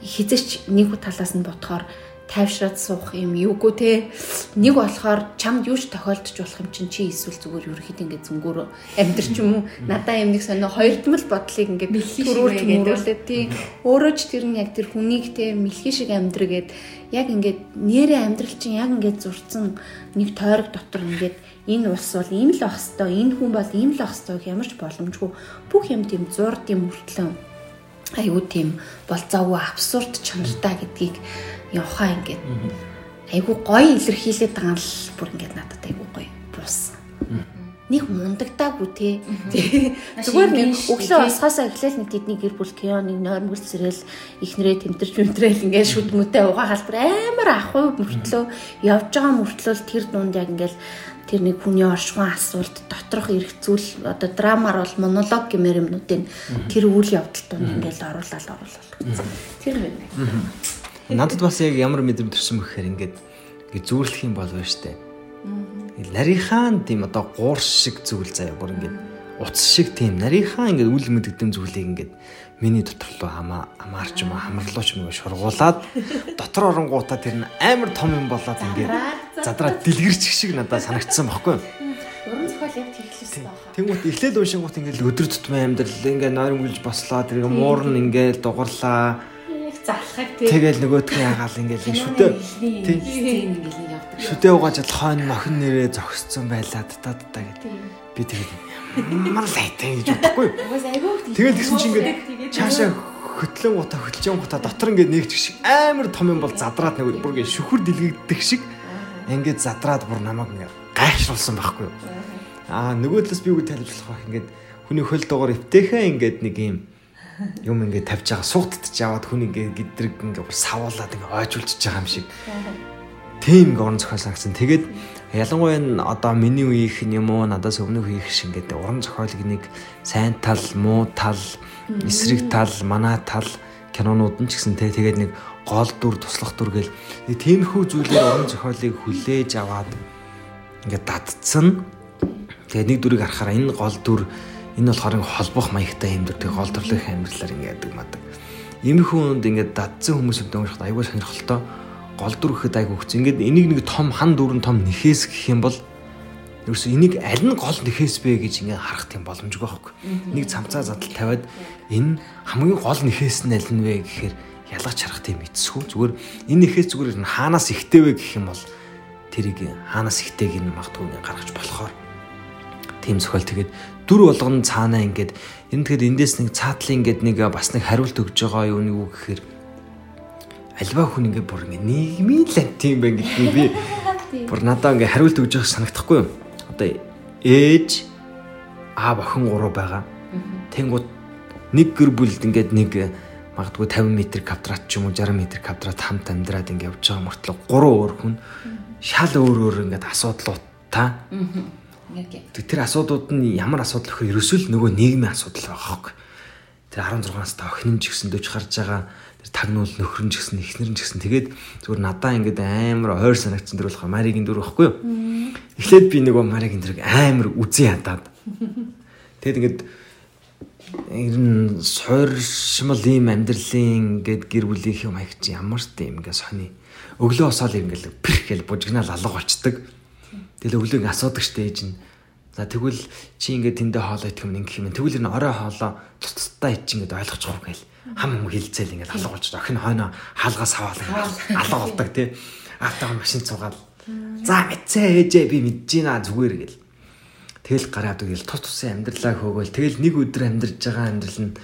S4: Хизээч нэг талаас нь ботхоор тайвшраад суух юм юугүй те. Нэг болохоор чамд юуч тохиолдож болох юм чинь чи эсвэл зүгээр ерөөхдөө ингээд зүнгөөр амьдр ч юм уу? Надаа юм нэг сонио хоёрдмал бодлыг ингээд төрүүлж мөрүүлээ тий. Өөрөө ч тэр нь яг тэр хүнийг те мэлхий шиг амьдргээд яг ингээд нэрээ амьдрал чинь яг ингээд зурцсан нэг тойрог дотор ингээд энэ улс бол ийм л ах хэвээр энэ хүн бол ийм л ах хэвээр ямар ч боломжгүй. Бүх юм тийм зурд юм хүртлэн айгүй тийм болцоогүй абсурд чанартай гэдгийг явахаа ингээд. Айгүй гоё илэрхийлээд байгаа л бүр ингээд надад айгүй гоё буусан. Нэг мундагдаагүй те. Зүгээр нэг өглөө усгаасаа эхлээл нэг тэдний гэр бүл кионыг нойрмгөл сэрэл ихнэрээ тэмтэрч мэмтрэл ингээд шүд мүтэй угаа халбар амар ахуй мөртлөө. Явж байгаа мөртлөө тэр дунд яг ингээд тэр нэг хүний оршихуун асуулт доторх эргцүүл одоо драмаар бол монолог гэмээр юмнуудын тэр үйл явдал донд ингээд оруулаад оруулаад. Тэр байна.
S2: Надад бас яг ямар мэдрэмж төрсөн бэ гэхээр ингээд ингээд зүүрлэх юм бол байна штэ. Нарийнхаа тийм одоо гуурш шиг зүйл заяа бүр ингээд утас шиг тийм нарийнхаа ингээд үл мэдгэдэм зүйлийг ингээд миний доторлоо хамаа амаарч юм хамарлууч юм шургуулад *laughs* дотор оронгуудаа тэр нь амар том юм болоод ингээд задраад дэлгэрч шиг надад санагдсан баггүй.
S4: Уран зохиол яг тэглэсэн байна.
S2: Тэнгүүт эхлээд уншингууд ингээд өдөр тутмын амьдрал ингээд нойрмглж бослоо тэр муурн ингээд дугарлаа
S4: залхахыг тий.
S2: Тэгэл нөгөөдхөө ягаал ингээл шүдэ. Тий. Шүдэ угааж хойно нохин нэрээ зогсцсон байлаа та та гэдэг. Би тэгээд мар лайтай гэж бодохгүй. Тэгэл тэгсэн чинь ингээд чаашаа хөтлөн гута хөтлж гута дотор ингээд нэгч шиг амар том юм бол задраад нэг бүр ингээд шүхэр дэлгэгдэх шиг ингээд задраад бүр намайг ингээд гайхшруулсан байхгүй юу. Аа нөгөө талаас би үгүй тайлбарлах байх ингээд хүний хөл дугаар эвтэхээ ингээд нэг юм юм ингээд тавьж байгаа сугтдж яваад хүн ингээд гэдрэг ингээд савуулаад ингээд ойжулж байгаа юм шиг. Тийм ингээд орон зохиол санагсан. Тэгээд ялангуяа энэ одоо миний үеийнх нь юм уу надаас өмнөх үеийнх шиг ингээд уран зохиолыг нэг сайн тал, муу тал, эсрэг тал, манай тал кинонууд нь ч гэсэн те тэгээд нэг гол дүр туслах дүр гэл нэг тиймэрхүү зүйлээр уран зохиолыг хүлээж аваад ингээд дадцсан. Тэгээд нэг дүрийг харахаар энэ гол дүр Энэ болохоор холбох маягтай юм дэр гол төрлөх амьдралаар ингэ яадаг мадаг. Иймэрхүү хүнд ингээд дадсан хүмүүсд уншихад аягүй сонирхолтой гол дүр гэхэд аягүй хөц. Ингээд энийг нэг том хан дүүрэн том нэхээс гэх юм бол ерөөсө энийг аль нь гол нэхээс бэ гэж ингээд харах тийм боломжгүй байхгүй. Нэг цамцаа задал тавиад энэ хамгийн гол нэхээс нь аль нь вэ гэхээр ялгаж харах тийм эцсгүй. Зүгээр энэ нэхээс зүгээр хаанаас ихтэй вэ гэх юм бол тэрийг хаанаас ихтэйг нь магадгүй гаргаж болохоор тийм зохиол. Тэгээд дүр болгоно цаанаа ингээд. Энэ тэгэхээр эндээс нэг цаатлын ингээд нэг бас нэг хариулт өгж байгаа юу нэг үг гэхээр альва хүн ингээд бүр ингээд нийгмийн лант тийм байх гэдэг би бүр надаа ингээд хариулт өгж байгаа санагдахгүй юу? Одоо ээж аав охин гурав байгаа. Тэнгууд нэг гэр бүлд ингээд нэг магадгүй 50 м квадрат ч юм уу 60 м квадрат хамт амьдраад ингээд явж байгаа мөртлөө гурван өөр хүн. Шал өөр өөр ингээд асуудлуудтай тэр асуудууд нь ямар асуудал вэ? Ерөөсөө л нөгөө нийгмийн асуудал байгаа хөөг тэр 16 настай охин ч гэсэн дөж гарч байгаа. Тэр тагнуул нөхөр нь ч гэсэн эхнэр нь ч гэсэн. Тэгээд зүгээр надаа ингээд амар ойр санагдсан дэр болох Маригийн дүр байхгүй юу? Эхлээд би нөгөө Маригийн дэрэг амар үзий ядаад. Тэгээд ингээд ер нь сууршмал ийм амьдралын ингээд гэр бүлийн юм хаягч ямар ч юм ингээд сони. Өглөө босоод ингээд пэрх гэж бужигнаал алга болчдөг. Тэгэл өглөө ингээд асуудаг штэ ээж нь. За тэгвэл чи ингээд тэндээ хоолоо идэх юм ингэх юм. Тэгвэл энэ орой хоолоо цуцтай ич ингээд ойлгочихгүй гээл. Хам хам хилцээл ингээд алга болч. Охин хойно хаалгаас ингээд алга болдог тий. Аатаа машин цугаал. За мэдсэ ээжээ би мэдэж байна зүгээр гэл. Тэгэл гараад үгээл тус тусын амьдралаа хөөгөл тэгэл нэг өдөр амьдарч байгаа амьдрал нь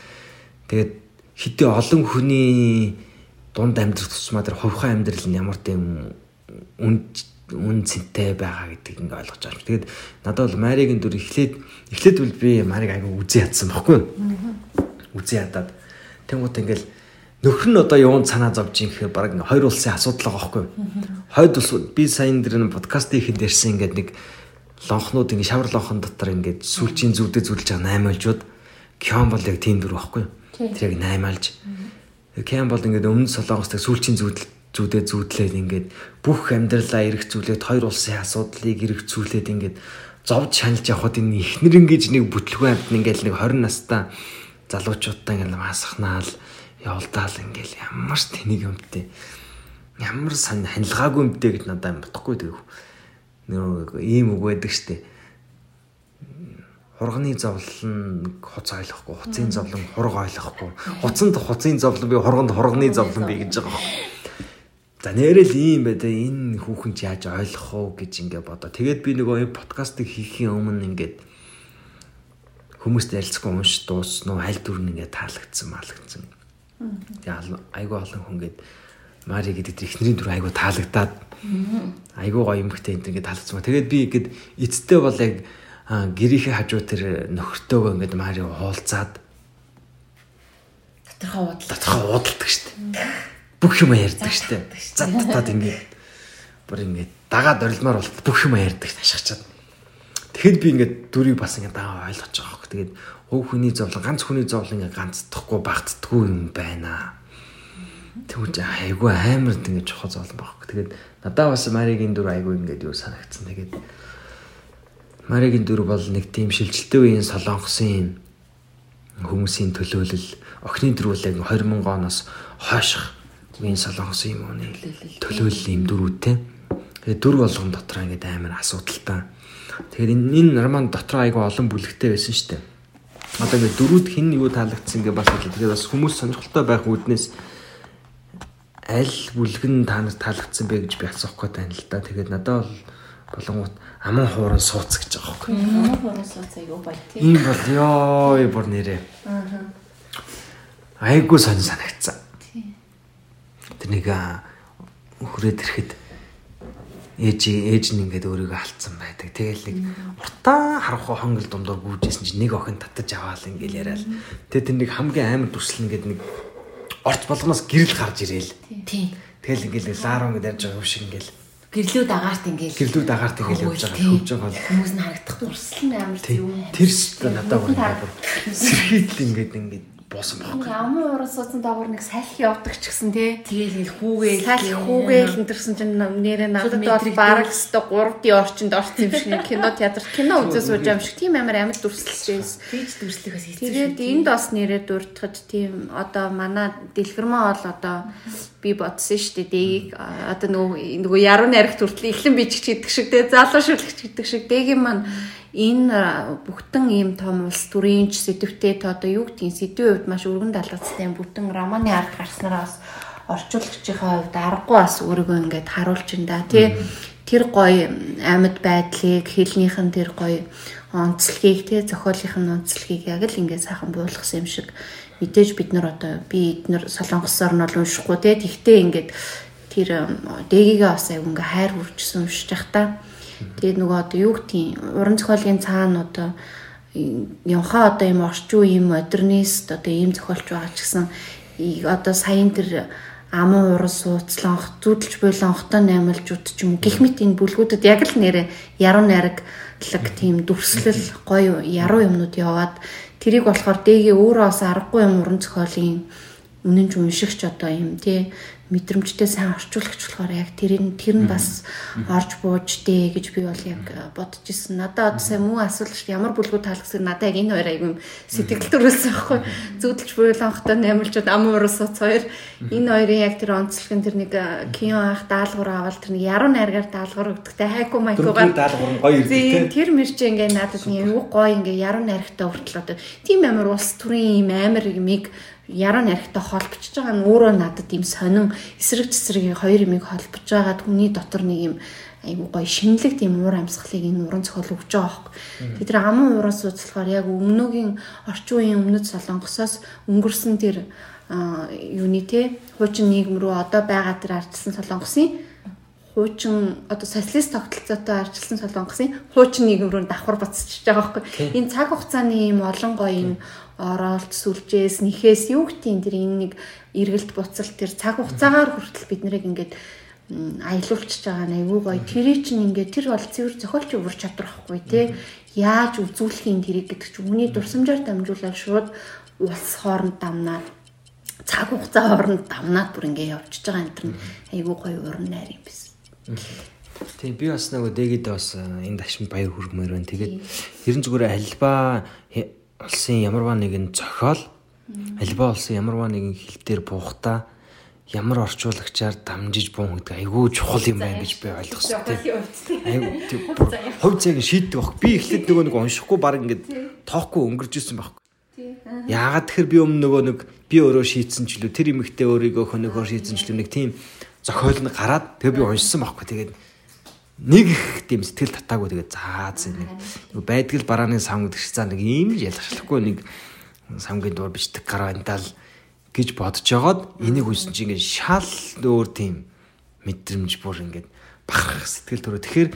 S2: тэгээд хэдий олон хүний дунд амьдрах тусмаа тэр хувьхан амьдрал нь ямар тийм үн үн цэнтэй байгаа гэдгийг ингээ ойлгож байгаа юм. Тэгээд надад бол Маригийн дүр эхлээд эхлээд бол би Мариг аяга үзий ядсан баггүй. Үзий ядаад тэнгуут ингээл нөхөр нь одоо юунд санаа зовж ийн гэхээр баг хоёр улсын асуудал байгаа байхгүй. Хойд улс би сайн дээр нэг подкаст хийхэд ярьсан ингээд нэг лонхнууд ингээ шавар лонхон дотор ингээд сүүлчийн зүвдээ зүрлж байгаа 8 альжууд Кён бол яг тийм дүр байхгүй. Тэр яг 8 альж. Кён бол ингээд өмнө солонгостой сүүлчийн зүудэл зүудээ зүудлээд ингээд бүх амьдралаа эргэцүүлээд хоёр улсын асуудлыг эргэцүүлээд ингээд зовж шаналж явхад энэ ихнэр ингэж нэг бүтлгүй амт ингээд нэг 20 настай залуучуудтай ингээд масахнаал явуулдаал ингээд ямар ч тэнийг юмтэй ямар сан ханилгаагүй юмтэй гэж надад бодохгүй тэгв нэр ийм үг байдаг штэ. Хурганы зовлон хуц ойлгохгүй, хуцын зовлон хург ойлгохгүй. Хуцанд хуцын зовлон би хурганд хурганы зовлон би гэж байгаа юм. За нэрэл ийм байдаа энэ хүүхэн ч яаж ойлгох уу гэж ингээ бодоо. Тэгээд би нөгөө подкастыг хийхийн өмнө ингээд хүмүүст ярилцсан унш дууснуу аль дүр нь ингээ таалагдсан малагдсан. Тэгээ айгүй олон хүн гээд Мари гэдэг ихнэрийн дүр айгүй таалагдаад айгүй гоё юмхтэй энэ ингээд талцсан. Тэгээд би ингээд эцтэй бол яг гэрийнхээ хажуу тэр нөхөртөөгөө ингээд Мари хуулцаад
S3: доторхоо уудал
S2: доторхоо уудалдаг штеп. Бүх юм ярьдаг штеп. Задтаад ингээд бүр ингээд дагаад орилмоор бол бүх юм ярьдаг ашигчаад. Тэгэхэд би ингээд дүрийг бас ингээд даа ойлгож байгаа хөх. Тэгээд хөв хүний зовлон ганц хүний зовлон ингээд ганцдахгүй багтдаггүй юм байна Тэгвэл айгүй амар ингэ чухал зовлон байхгүй. Тэгээд надаа бас Маригийн дүр айгүй ингээд юу санагдсан. Тэгээд Маригийн дүр бол нэг тийм шилжилттэй үеийн солонгосын хүмүүсийн төлөөлөл охины бол яг 2000 оноос хойших үеийн солонгосын юм уу төлөөлөл юм дүрүүтэй. Тэгээд дүр болгон дотор ингээд амар асуудалтай. Тэгэхээр энэ норман дотор айгүй олон бүлэгтэй байсан шүү дээ. Одоо ингээд дөрүүд хин юу таалагдсан гэж бас хэлээ. Тэгээд бас хүмүүс сонирхолтой байх үүднээс аль бүлгэн та нарт таалагдсан бэ гэж би асуух гээд байна л да. Тэгээд надад бол болонгууд аман хууран сууц гэж байгаа байхгүй.
S3: Аман хууран сууц аягүй бай тийм.
S2: Ийм бол ёо бүр нэрээ. Аа. Айгуу сонь санагцсан. Тийм. Тэр нэг өхрөөд ирэхэд ээж ээж нь ингээд өөрийгөө алдсан байдаг. Тэгэл нэг уртаа харахгүй хонгол дундуур гүйжсэн чинь нэг охин татаж аваал ингээл яриад. Тэгээ тэр нэг хамгийн амар дүрслэн ингээд нэг орц болгоноос гэрэл гарч ирээл.
S3: Тийм.
S2: Тэгэл ингээл лааруу ингээд ярьж байгаа юм шиг ингээл
S3: гэрлүүд агаарт ингээл
S2: гэрлүүд агаарт ингээл явж байгаа хөвж байгаа.
S3: Хүмүүс нь харагдах дурсал амар юм.
S2: Тэр ч надад бүр сэрхийдл ингээд ингээд боосон байхгүй.
S4: Амын уран суудсан доогор нэг салхи явдаг ч гэсэн тий.
S3: Тэгээл нэг хүүгээл
S4: салхи хүүгээл энэ чинь нэрээ надад бол бараг өстө 3D орчинд орсон юм шиг кино театр кино үзээ сууж байгаа юм шиг тийм амар амьд дүрслэлээс.
S3: Тийж дүрслэхээс
S4: хийсэн. Тэгээд энд бас нэрээ дуртахад тийм одоо манай дэлгэрмаа бол одоо би бодсон шүү дээ. Дэгийг одоо нөгөө нөгөө яруу найрагт хүртэл эхлэн бичиж гэдэг шиг тий залуу шүлгч гэдэг шиг дэгийн маань энэ бүхтэн ийм том улс төрийн сэдвтэй то одоо юу гэдгийг сэдвийн хувьд маш өргөн далгацтай бүтэн романы ард гарснараа бас орчуулагчийнхаа хувьд аргагүй бас өөрийгөө ингээд харуулж ин да тий. Тэр гоё амьд байдлыг хэлнийхэн тэр гоё онцлогийг тий зохиолынх нь онцлогийг яг л ингээд сайхан буулгасан юм шиг мэдээж бид нар одоо би эднэр солонгосоор нь бол уншихгүй тий. Тэгтээ ингээд тэр дээгээ бас аяг ингээ хайр хүрчсэн уншиж та тэгээд нөгөө одоо юу гэдгийг уран зохиолын цаана одоо явхаа одоо юм орчин үеийн модернист одоо ийм зохиолч байгаа ч гэсэн одоо саяын тэр аман урас сууцланх зүудэлж буйланхтаа наймалжууд ч юм гих мэт энэ бүлгүүдэд яг л нэрэ яруу найраглаг тийм дүрслэл гоё яруу юмнууд яваад тэрийг болохоор дээгээ өөрөө бас аргагүй юм уран зохиолын үнэн ч уншигч одоо юм тий мэдрэмжтэй сайн орчуулагч болохоор яг тэр нь тэр нь бас орж бууж дээ гэж би бол яг бодож ирсэн. Надад одоо сайн муу асуулт ямар бүлгүүд таалгасыг надад яг энэ хоёр аягүй сэтгэл төрүүлсэн байхгүй. Зүудэлж буйланхтай наймалчууд ам уурс уц хоёр. Энэ хоёрын яг тэр онцлог тэр нэг кино ах даалгавар аваад тэр нэг яруу найргаар даалгавар өгдөгтэй. Хайку майкугаар
S2: даалгавар нь гоё ирдэг
S4: тэр мэрч ингээ надад нэг гоё ингээ яруу найрагтай хүртэл одоо тийм амар ус төрийн юм амар юмыг яруу наригтай холбогдож байгаа нь өөрөө надад ийм сонин эсрэг цэсрэг хоёр юмыг холбож байгаа хүний дотор нэг юм айгу гоё шинэлэг тийм уур амьсгалыг энэ уран зохиол өгч байгаа байхгүй. Тэр аман уураас үзлэхээр яг өмнөгийн орчин үеийн өмнөд солонгосоос өнгөрсөн тэр юуны те хуучин нийгэм рүү одоо байгаа тэр ардчилсан солонгосын хуучин одоо социалист тогтолцоотой арчилсан солонгосын хуучин нийгэм рүү давхар буцчихж байгаа байхгүй. Энэ цаг хугацааны юм олон гоё юм оролт сүлжээс нэхээс юу гэдгийг тэр энэ нэг эргэлт буцалт тэр цаг хугацаагаар хүртэл бид нэрийг ингээд аялуулчихж байгаа нь айгүй гоё. Тэрий чинь ингээд тэр бол цэвэр зохиолч өвөр чадрахгүй тий. Яаж үзүүлэх юм тэрийг гэдэг чинь үний дурсамжаар дамжуулаад шууд улс хооронд дамнаа цаг хугацаа хооронд давнаад бүр ингээ явчихж байгаа энэ төр айгүй гоё уран найр юм биш.
S2: Тийм би бас нөгөө дэгэд бас э, энэ дашмын баяр хүрмээр байна. Тэгээд ерэн зүгээр альбаа улсын ямарваа нэгэн зохиол альбаа улсын ямарваа нэгэн хил дээр буухтаа ямар орчуулагчаар дамжиж буун гэдэг айгүй чухал юм байна гэж би ойлгосон. Айгүй *laughs* хувь цагийг шийддэг баг. Би эхлээд нөгөө нэг уншихгүй баг ингээд тоохгүй өнгөрч ирсэн байхгүй. Яагаад тэгэхээр би өмнө нөгөө нэг би өөрөө шийдсэн ч лүү тэр эмэгтэй өөрийгөө хөнөөхөөр шийдсэн ч лүү нэг тийм зохиол нь гараад тэгээ би уншсан байхгүй. Тэгээд нэг их тийм сэтгэл татаагүй тэгээд заа зэ нэг байдгал барааны сам гэдэг шиг заа нэг ийм ялгарчлахгүй нэг самгийн дуур бичдэг гараа энтал гэж бодож жагаад энийг үсэн чи ингээд шал өөр тийм мэдрэмж бүр ингээд бахарх сэтгэл төрөө. Тэгэхээр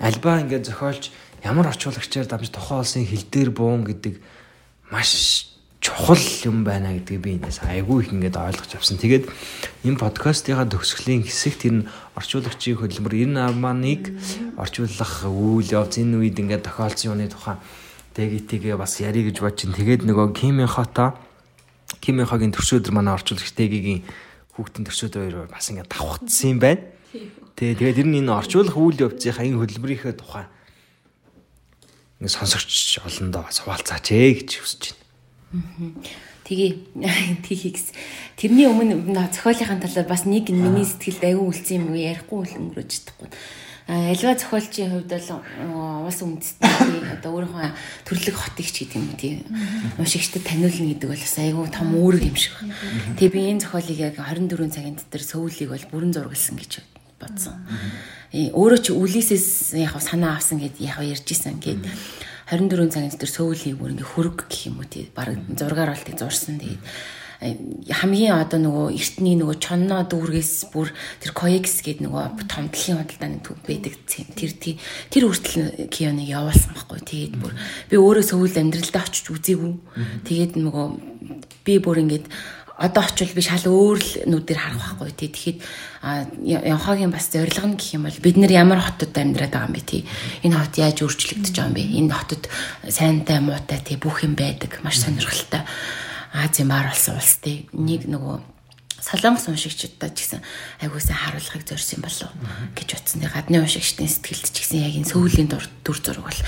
S2: альбаа ингээд зохиолч ямар орчуулагчаар дамж тухайн улсын хил дээр буун гэдэг маш чухал юм байна гэдгийг би энэс айгүй их ингээд ойлгож авсан. Тэгээд энэ подкастынхаа төгсгөлийн хэсэг тэр нь орчуулагчийн хөдөлмөр энэ аманыг орчуулах үйл явц энэ үед ингээд тохиолдсон юмны тухай тэгитгээ бас ярих гэж бодож чинь тэгээд нөгөө Кими Хата Кими Хагийн төршөөдөр манай орчуулагч тэгийн хүүхдэн төршөөдөр бас ингээд давхцсан юм байна. Тэгээ тэгээд ер нь энэ орчуулах үйл явцынхаа энэ хөдөлмөрийнхээ тухай ингээд сонсогч олондоо суулцаач ээ гэж хүсэж байна.
S3: Тэгээ тийхийгс *laughs* тэрний өмнө зохиолынхаа талаар бас нэг миний сэтгэлд аюу үлдсэн юм ярихгүй өнгөрөөж чадахгүй. Альва зохиолчийн хувьд бол улс үндэстний одоо өөрийнхөө төрлөг хотыг ч гэдэг юм тий. Уншигчдад таниулна гэдэг бол бас аюу том үүрэг юм шиг. Байна. Тэгээ би энэ зохиолыг яг 24 цагийн дотор сөүлийг бол бүрэн зургалсан гэж бодсон. Өөрөө ч үлээсээс яг санаа авсан гэд яг ярьжсэн гэд 24 цагийн дотор сөүлийг бүр ингээ хөрөг гэх юм уу тий баг зургаар болтыг зурсан. Тэгээд хамгийн одоо нөгөө эртний нөгөө чонноо дүүргээс бүр тэр коекс гэдэг нөгөө том дэлхийн худалдааны төв байдаг тэр тэр хүртэл кионыг явуулсан байхгүй. Тэгээд бүр би өөрөө сөвөл амьдралдаа очиж үзээгүй. Тэгээд нөгөө би бүр ингээд одоо очивол би шал өөр л нүдээр харах байхгүй тий. Тэгэхэд Явхагийн бас зорилго нь гэх юм бол бид нэр ямар хотод амьдраад байгаа юм бэ тий. Энэ хот яаж өөрчлөгдөж байгаа юм бэ? Энэ хотод сайнтай муутай тий бүх юм байдаг. Маш сонирхолтой. Азийн баар болсон улс тий. Нэг нөгөө солонгос уншигчдад ч гэсэн айгуусаа харуулахыг зорьсон болов гэж утсан. Гадны уншигчдын сэтгэлд ч гэсэн яг энэ сүүлийн дүр зураг бол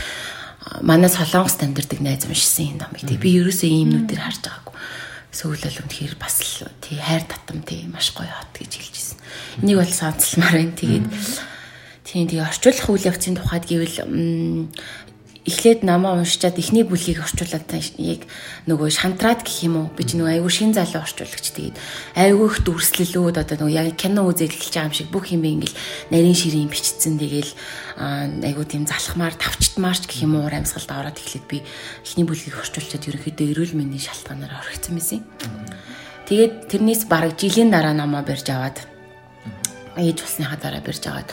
S3: манай солонгост амьдардаг найз уншсан юм номыг. Би ерөөсөө ийм нүдээр харж байгаагүй сөүлэл үнэхээр бас л тий хайр татам тий маш гоё хот гэж хэлжсэн. Энийг бол сонцлмаар байна. Тэгээд тий тэгээ орчуулах үйл явцын тухайд гэвэл эхлээд намаа уншичаад эхний бүлгийг орчуулад яг нөгөө шантраад гэх юм уу би ч нөгөө айгүй шин залуу орчуулагч тэгээд айгүй их дүрслэлүүд одоо нөгөө яг кино үзээд эхэлж байгаа юм шиг бүх юм ингээл нарийн ширийн бичсэн тэгэл айгүй тийм залхмаар тавчтмаарч гэх юм уу амьсгалд ороод эхлээд би эхний бүлгийг орчуулчаад ерөнхийдөө эрүүл мэндийн шалтгаанаар орхисон байсан. Тэгээд тэрнээс бараг жилийн дараа намаа барьж аваад ээж болсныхаа дараа барьж аваад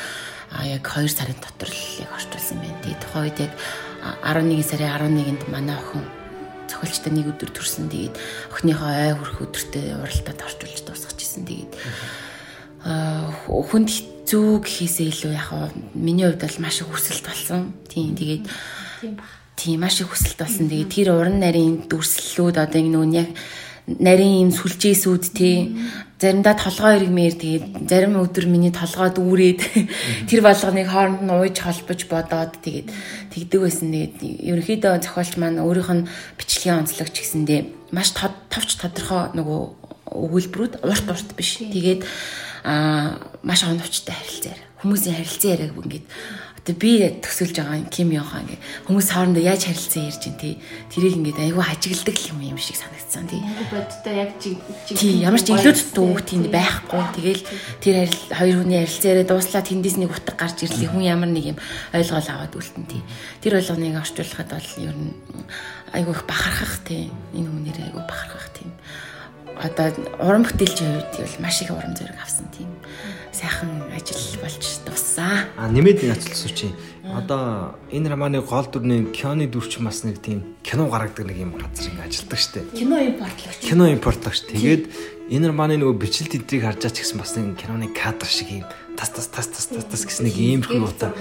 S3: а яг 2 сарын дотор л яг орчуулсан байна. Тэгээд тухайн үед яг 11 сарын 11-нд манай охин зохиолчтой нэг өдөр төрсөн. Тэгээд охиныхоо ай хүрэх өдөртөө уралдаад орчуулж дуусгаж исэн. Тэгээд хүнд хэцүү гэхээсээ илүү яг миний хувьд бол маш их хүсэлт болсон. Тийм тэгээд тийм баг. Тийм маш их хүсэлт болсон. Тэгээд тэр уран нарийн дүрслэлүүд одоо ингэ нөгөө яг нарийн юм сүлжээсүүд тий заримдаа толгой иргмээр тэгээд зарим өдөр миний толгой дүүрээд тэр болгоныг хооронд нь ууж холбож бодоод тэгээд тэгдэг байсан. Тэгээд ерөнхийдөө зохиолч маань өөрийнх нь бичлэгийн онцлогч гэсэндээ маш товч тодорхой нөгөө өгүүлбэрүүд урт урт биш. Тэгээд аа маш оновчтой харилцаар хүмүүсийн харилцан яриаг ингээд Тэгээ би төсөлж байгаа Ким Йонхан ингээ хүмүүс хоорондоо яаж харилцан ярьж ин тий. Тэрийг ингээ айгүй хажигладаг юм юм шиг санагдсан тий.
S4: Бодтой яг жиг
S3: тий ямар ч илүү дүүг тийм байхгүй. Тэгэл тэр хоёр хүний харилцан яриа дууслаа тэндээс нэг утга гарч ирлээ. Хүн ямар нэг юм ойлгоол аваад үлдэн тий. Тэр болгоныг орчуулахад бол ер нь айгүй их бахархах тий. Энэ хүнээр айгүй бахархах тийм одоо уран бүтээлчийн хувьд бол маш их уран зориг авсан тийм сайхан ажил болж дуссаа.
S2: А нэмээд яцлсан чи одоо энэ романы гол дүрний киноны дүрч бас нэг тийм кино гаргадаг нэг юм газар ингэ ажилдаг штэ.
S3: Кино импортлогч.
S2: Кино импортлогч. Тэгээд энэ романы нөгөө бичлэл тэдрийг харж байгаа ч гэсэн бас нэг киноны кадр шиг юм тас тас тас тас тас тас гэсэн нэг иймэрхүү нуута.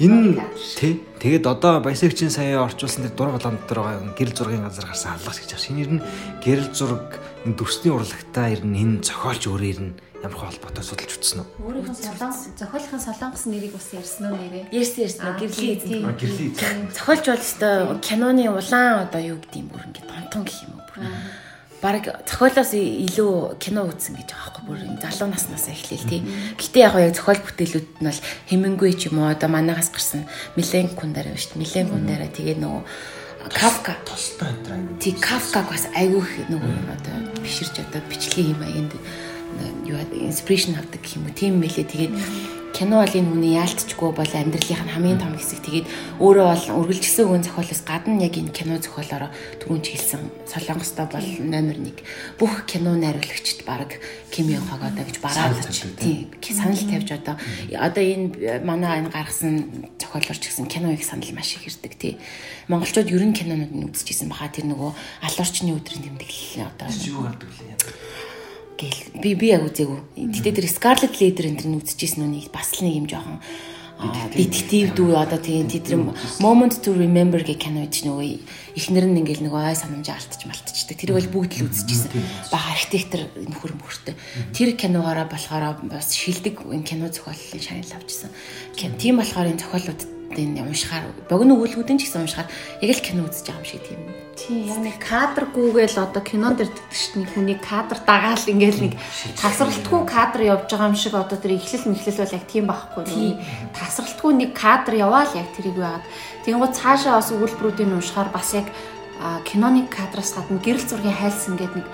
S2: Энэ тий тэгээд одоо баясагчийн сая орчуулсан тэр дург балан дотор байгаа гэрэл зургийн газар гарсан аллах гэж байна. Шинээр нь гэрэл зураг энэ дүрсний урлагтаа ирнэ энэ зохиолч өөрөө ирнэ ямар холбоотой судалж утсан уу?
S4: Өөрийнхөө солонгос зохиолын солонгос нэрийг бас ярьсан уу нэрээ?
S3: Ярьсан ярьсан. Гэрлээ эзэн.
S2: Гэрлээ эзэн.
S3: Зохиолч бол өстой киноны улаан одоо юу гэдэг юм бүр ингээд тонтон гэх юм уу бүр. Бараг зохиолоос илүү кино үзсэн гэж байгаа байхгүй бүр юм залуу наснаас эхлээл тий. Гэтэ яг яг зохиол бүтээлүүд нь бол Хемингуэй ч юм уу одоо манайхаас гарсан Милен Кундар байна шүү дээ. Милен Кундараа тэгээ нөгөө Кафка
S2: Толстой энэ.
S3: Тий Кафкаг бас айгүй их нөгөө одоо биширч одоо бичлэгийн юм аянд юу инспирэшн авдаг гэх юм уу? Тийм мэлээ тэгээд кино бол энэ хүний яалтчгүй бол амьдралынх нь хамгийн том хэсэг. Тэгээд өөрөө бол үргэлжлсэн өгөн зохиолоос гадна яг энэ кино зохиолороо түрүүн ч хэлсэн солонгостой бол номер 1 бүх кино найруулагчд баг Ким Ён Хог одоо гэж бараалж тийм санал тавьж одоо. Одоо энэ манай энэ гаргасан зохиолорч гэсэн кино их санал маш их ирдэг тий. Монголчууд ерөн кинонууд нь үзчихсэн баха. Тэр нөгөө алуурчны өдрийн тэмдэглэл одоо
S2: юу гардаг лээ
S3: гэл би би яг үзээгүй. Гэтэ тэр Scarlet Leader энэ төр үзчихсэн үнийг бас л нэг юм жоохон детектив дүү одоо тийм тэр moment to remember гэх кино гэж нөгөө эхнэр нь ингээл нөгөө ой санамж алтж малтчдаг. Тэр бол бүгд л үзчихсэн. Бага архитектор нөхөр мөхөртэй. Тэр киногоороо болохоор бас шилдэг кино зохиоллын шагнал авчихсан. Тийм болохоор энэ зохиолууд энэ уншихаар богино өгүүлбүүдэн ч гэсэн уншихаар яг л кино үзэж байгаа юм шиг тийм.
S4: Тийм яг нэг кадргүйгээл одоо кинон дэр дэтгчт нэг хүний кадр дагаал ингээл нэг тасралтгүй кадр явж байгаа юм шиг одоо тэр эхлэл мэхлэл бол яг тийм байхгүй тийм тасралтгүй нэг кадр яваал яг тэрийг байгаад. Тэгэнгუთ цаашаа бас өгүүлбэрүүдийг уншихаар бас яг киноны кадраас гадна гэрэл зургийн хайлс ингээд нэг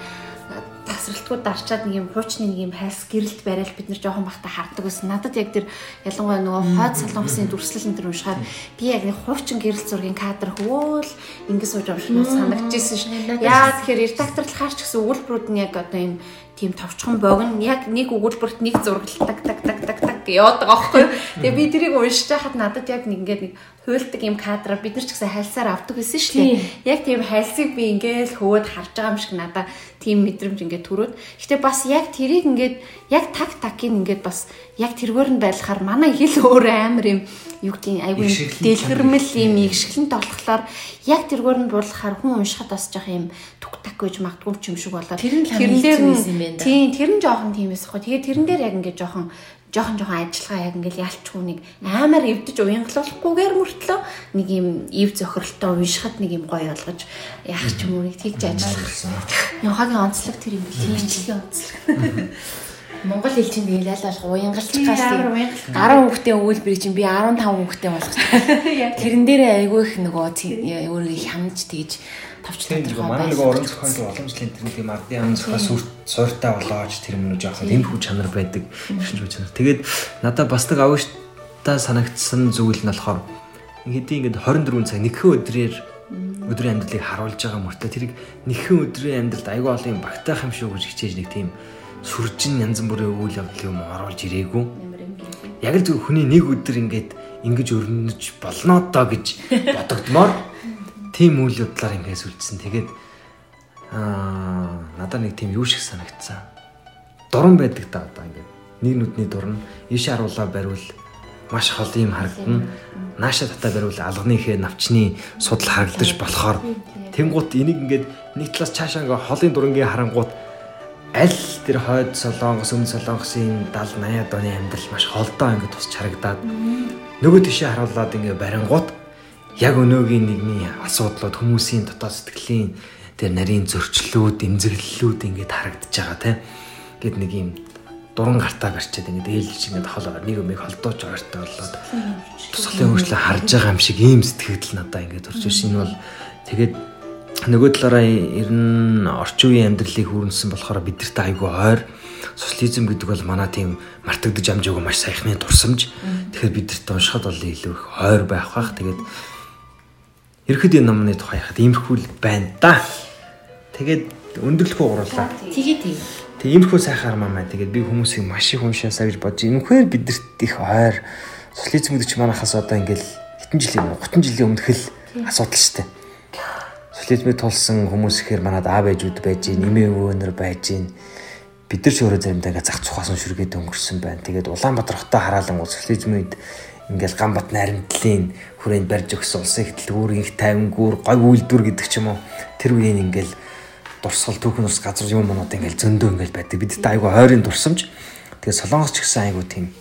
S4: тасралтгүй дарчаад нэг юм хуучны нэг юм хайлс гэрэлт барайл бид нар жоохон бахта хардаг байсан. Надад яг тэр ялангуяа нөгөө хойд солонгосын дүрслэл энэ төр уншихаар би яг нэг хуучин гэрэлт зургийн кадр хөөл ингэ сууж авчихсан санагдчихсэн ш. Яа тэгэхээр редакторл хаарч гэсэн өгүүлбэрүүд нь яг одоо юм тийм товчхон богино. Яг нэг өгүүлбэрт нэг зурагтдаг так так так так яваад байгаа байхгүй. Тэгээ би тэрийг уншиж байхад надад яг нэг ингээд нэг хуйлдаг юм кадраа бид нар ч гэсэн хайлсаар авдаг байсан шүү дээ. Яг тийм хайлсыг би ингээд хөөд харж байгаа юм шиг надаа тийм мэдрэмж ингээд төрөөд. Гэтэ бас яг тэрийг ингээд яг так такийг ингээд бас яг тэргээр нь байлахаар манай хэл өөр амар юм юу гэдгийг айгүй дэлгэрмэл юм игшгэлэн толхлоор яг тэргээр нь буулахаар хүн уншихад бас жоох юм түк так гэж магадгүй юм шиг болоод
S3: тэрнээр нь
S4: тийм тэр нь жоохон тийм эсэх хөө. Тэгээ тэрэн дээр яг ингээд жоохон жоохон жоохон ажиллагаа яг ингээл ялчгүй нэг амар эвдэж уянгалуулахгүйгээр мөртлөө нэг юм ив зохиролтой уншихад нэг юм гоё болгож яах ч юм уу нэг тэгж ажиллах. Явхагийн онцлог тэр юм бэл. Бичлэгийн онцлог. *laughs*
S3: Монгол хэл чинь тэгэл аль болох уянгалцгаас тийм 10 хүүхдийн өгүүлбэрийг чинь би 15 хүүхдийн болгочих. *laughs* Тэрэн дээрээ айгүй их нөгөө өөрийгөө хянаж тэгж товч
S2: тодорхой манай нэг уран зохиол уламжлалын тэр нэг юм ардын ам зохиол сүрт сууртаа болооч тэр юм уу жоохон энэ хүү чанар байдаг. Шинж хүү чанар. Тэгээд надад бас нэг авьяастай санагдсан зүйл нь болохоор хэдий ингээд 24 цаг нэгхэн өдрөөр өдрийн амьдралыг харуулж байгаа мөртөө тэрийг нэгхэн өдрийн амьдралд айгүй олон юм багтаах юм шүү гэж хичээж нэг тийм сүржин янз бүрийн үйл явдал юм оруулж ирээгүй. Яг л зөв хүний нэг өдөр ингээд ингэж өрнөж болно доо гэж *laughs* бодогдмоор тийм үйл явдлаар ингээс үлдсэн. Тэгээд аа надад нэг тийм юу шиг санагдсан. Дуран байдаг та одоо ингээд нэг нүдний дуран ийшээ харуулаа бариул маш хол юм харагдана. Нааша татаа бариул алганы ихэ навчны судал харагдаж болохоор тэнгуут энийг ингээд нэг талаас цаашаа ингээ холын дурангийн харангуут аль тэр хойд солонгос өмнө солонгосын 70 80-аад оны амьдрал маш холдоо ингээд тус чарагдаад нөгөө тишээ харуулад ингээд барингууд яг өнөөгийн нэгний асуудлууд хүмүүсийн дотоод сэтгэлийн тэр нарийн зөрчлүүд, эмзэглэлүүд ингээд харагдаж байгаа тийм. Гэт нэг юм дуран гартаа барьчаад ингээд ээлж ингээд хол нэг юмыг холдооч байгаартай болоод тусгалын хөрчлөө харж байгаа юм шиг ийм сэтгэл надаа ингээд төрж. Энэ бол тэгээд нөгөө талаараа ер нь орчин үеийн амьдралыг хүрнэсэн болохоор бидэрт айгүй ойр социализм гэдэг бол манай тийм мартагдаж амжаагүй маш саяхны дурсамж. Тэгэхээр бидэрт уншихад бол илүү их ойр байх бах. Тэгээд ерхэд энэ номны тухай яхад иймэрхүү л байна да. Тэгээд өндөрлөхөө гурлаа.
S3: Тэгээ тэгээ.
S2: Тэг иймэрхүү сайхан армаа маань. Тэгээд би хүмүүсийг маш их уншаасаа гэж бодож энэхээр бидэрт их ойр социализм гэдэг чи манайхаас одоо ингээл хэдэн жилийн 30 жилийн өмнөх л асуудал шүү дээ социализмыг тулсан хүмүүс ихээр манад аав ээжүүд байж гин, эмээ өвөөнөр байж гин. Бид нар ч өөрөө заримдаа ингээ зах цухаасан шүргээд өнгөрсөн байна. Тэгээд Улаанбаатар хотоо хараалан социализмын үед ингээл Ганбат наримтлын хүрээнд барьж өгсөн улсын хөтөлбөр их тайвангүүр гой үйлдвэр гэдэг ч юм уу. Тэр үеийн ингээл дурсгал түүхэн ус газар юм манууд ингээл зөндөө ингээл байдаг. Бидтэй айгу хойрын дурсамж. Тэгээ солонгос ч гэсэн айгу тийм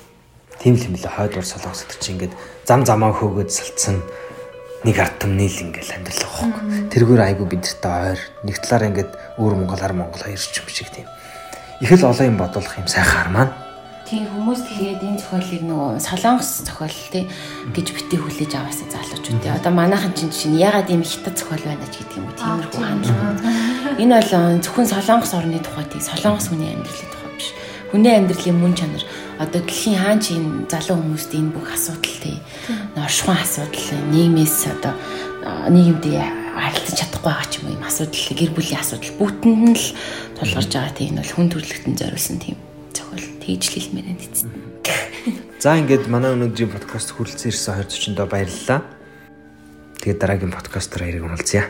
S2: тийм л юм лээ хойд ур солонгос гэдэг чинь ингээд зам замаа хөөгөөд салцсан нэг ард түмний л ингээл амьдрал واخхог тэргээр айгу бидтэй ойр. Нэг талаараа ингээд өөр Монгол ар Монгол хоёр ч юм шиг тийм. Их л олон юм бодох юм. Сайхан армаа
S3: Тийм хүмүүс тэгээд энэ зохиолыг нөгөө солонгос зохиол тий гэж битгий хүлээж аваасаа залуучууд тий. Одоо манайхан чинь чинь ягаад ийм хятад зохиол байна ч гэдэг юм уу? Тиймэрхүү хандлага. Энэ бол зөвхөн солонгос орны тухай тий солонгос хүний амьдралын тухай биш. Хүний амьдралын мөн чанар. Одоо дэлхийн хаан чинь залуу хүмүүст энэ бүх асуудал тий оршихуйн асуудал нийгмээс одоо нийгэмд харилцаж чадахгүй байгаа ч юм уу юм асуудал гэр бүлийн асуудал. Бүгдэнд нь л тулгарч байгаа тийм энэ бол хүн төрөлхтөн зориулсан тийм зохиол тэгж хэлмээр байна эцэст.
S2: За ингээд манай өнөөдрийн подкаст хүрэлцэн ирсэн 2040 доо баярлалаа. Тэгээд дараагийн подкастаар хэрэг уулзъя.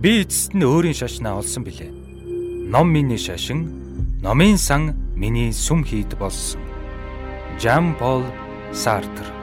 S1: Би эцэст нь өөрийн шашнаа олсон билээ. Ном миний шашин, номын сан миний сүм хийд болсон. Жан Пол Сартр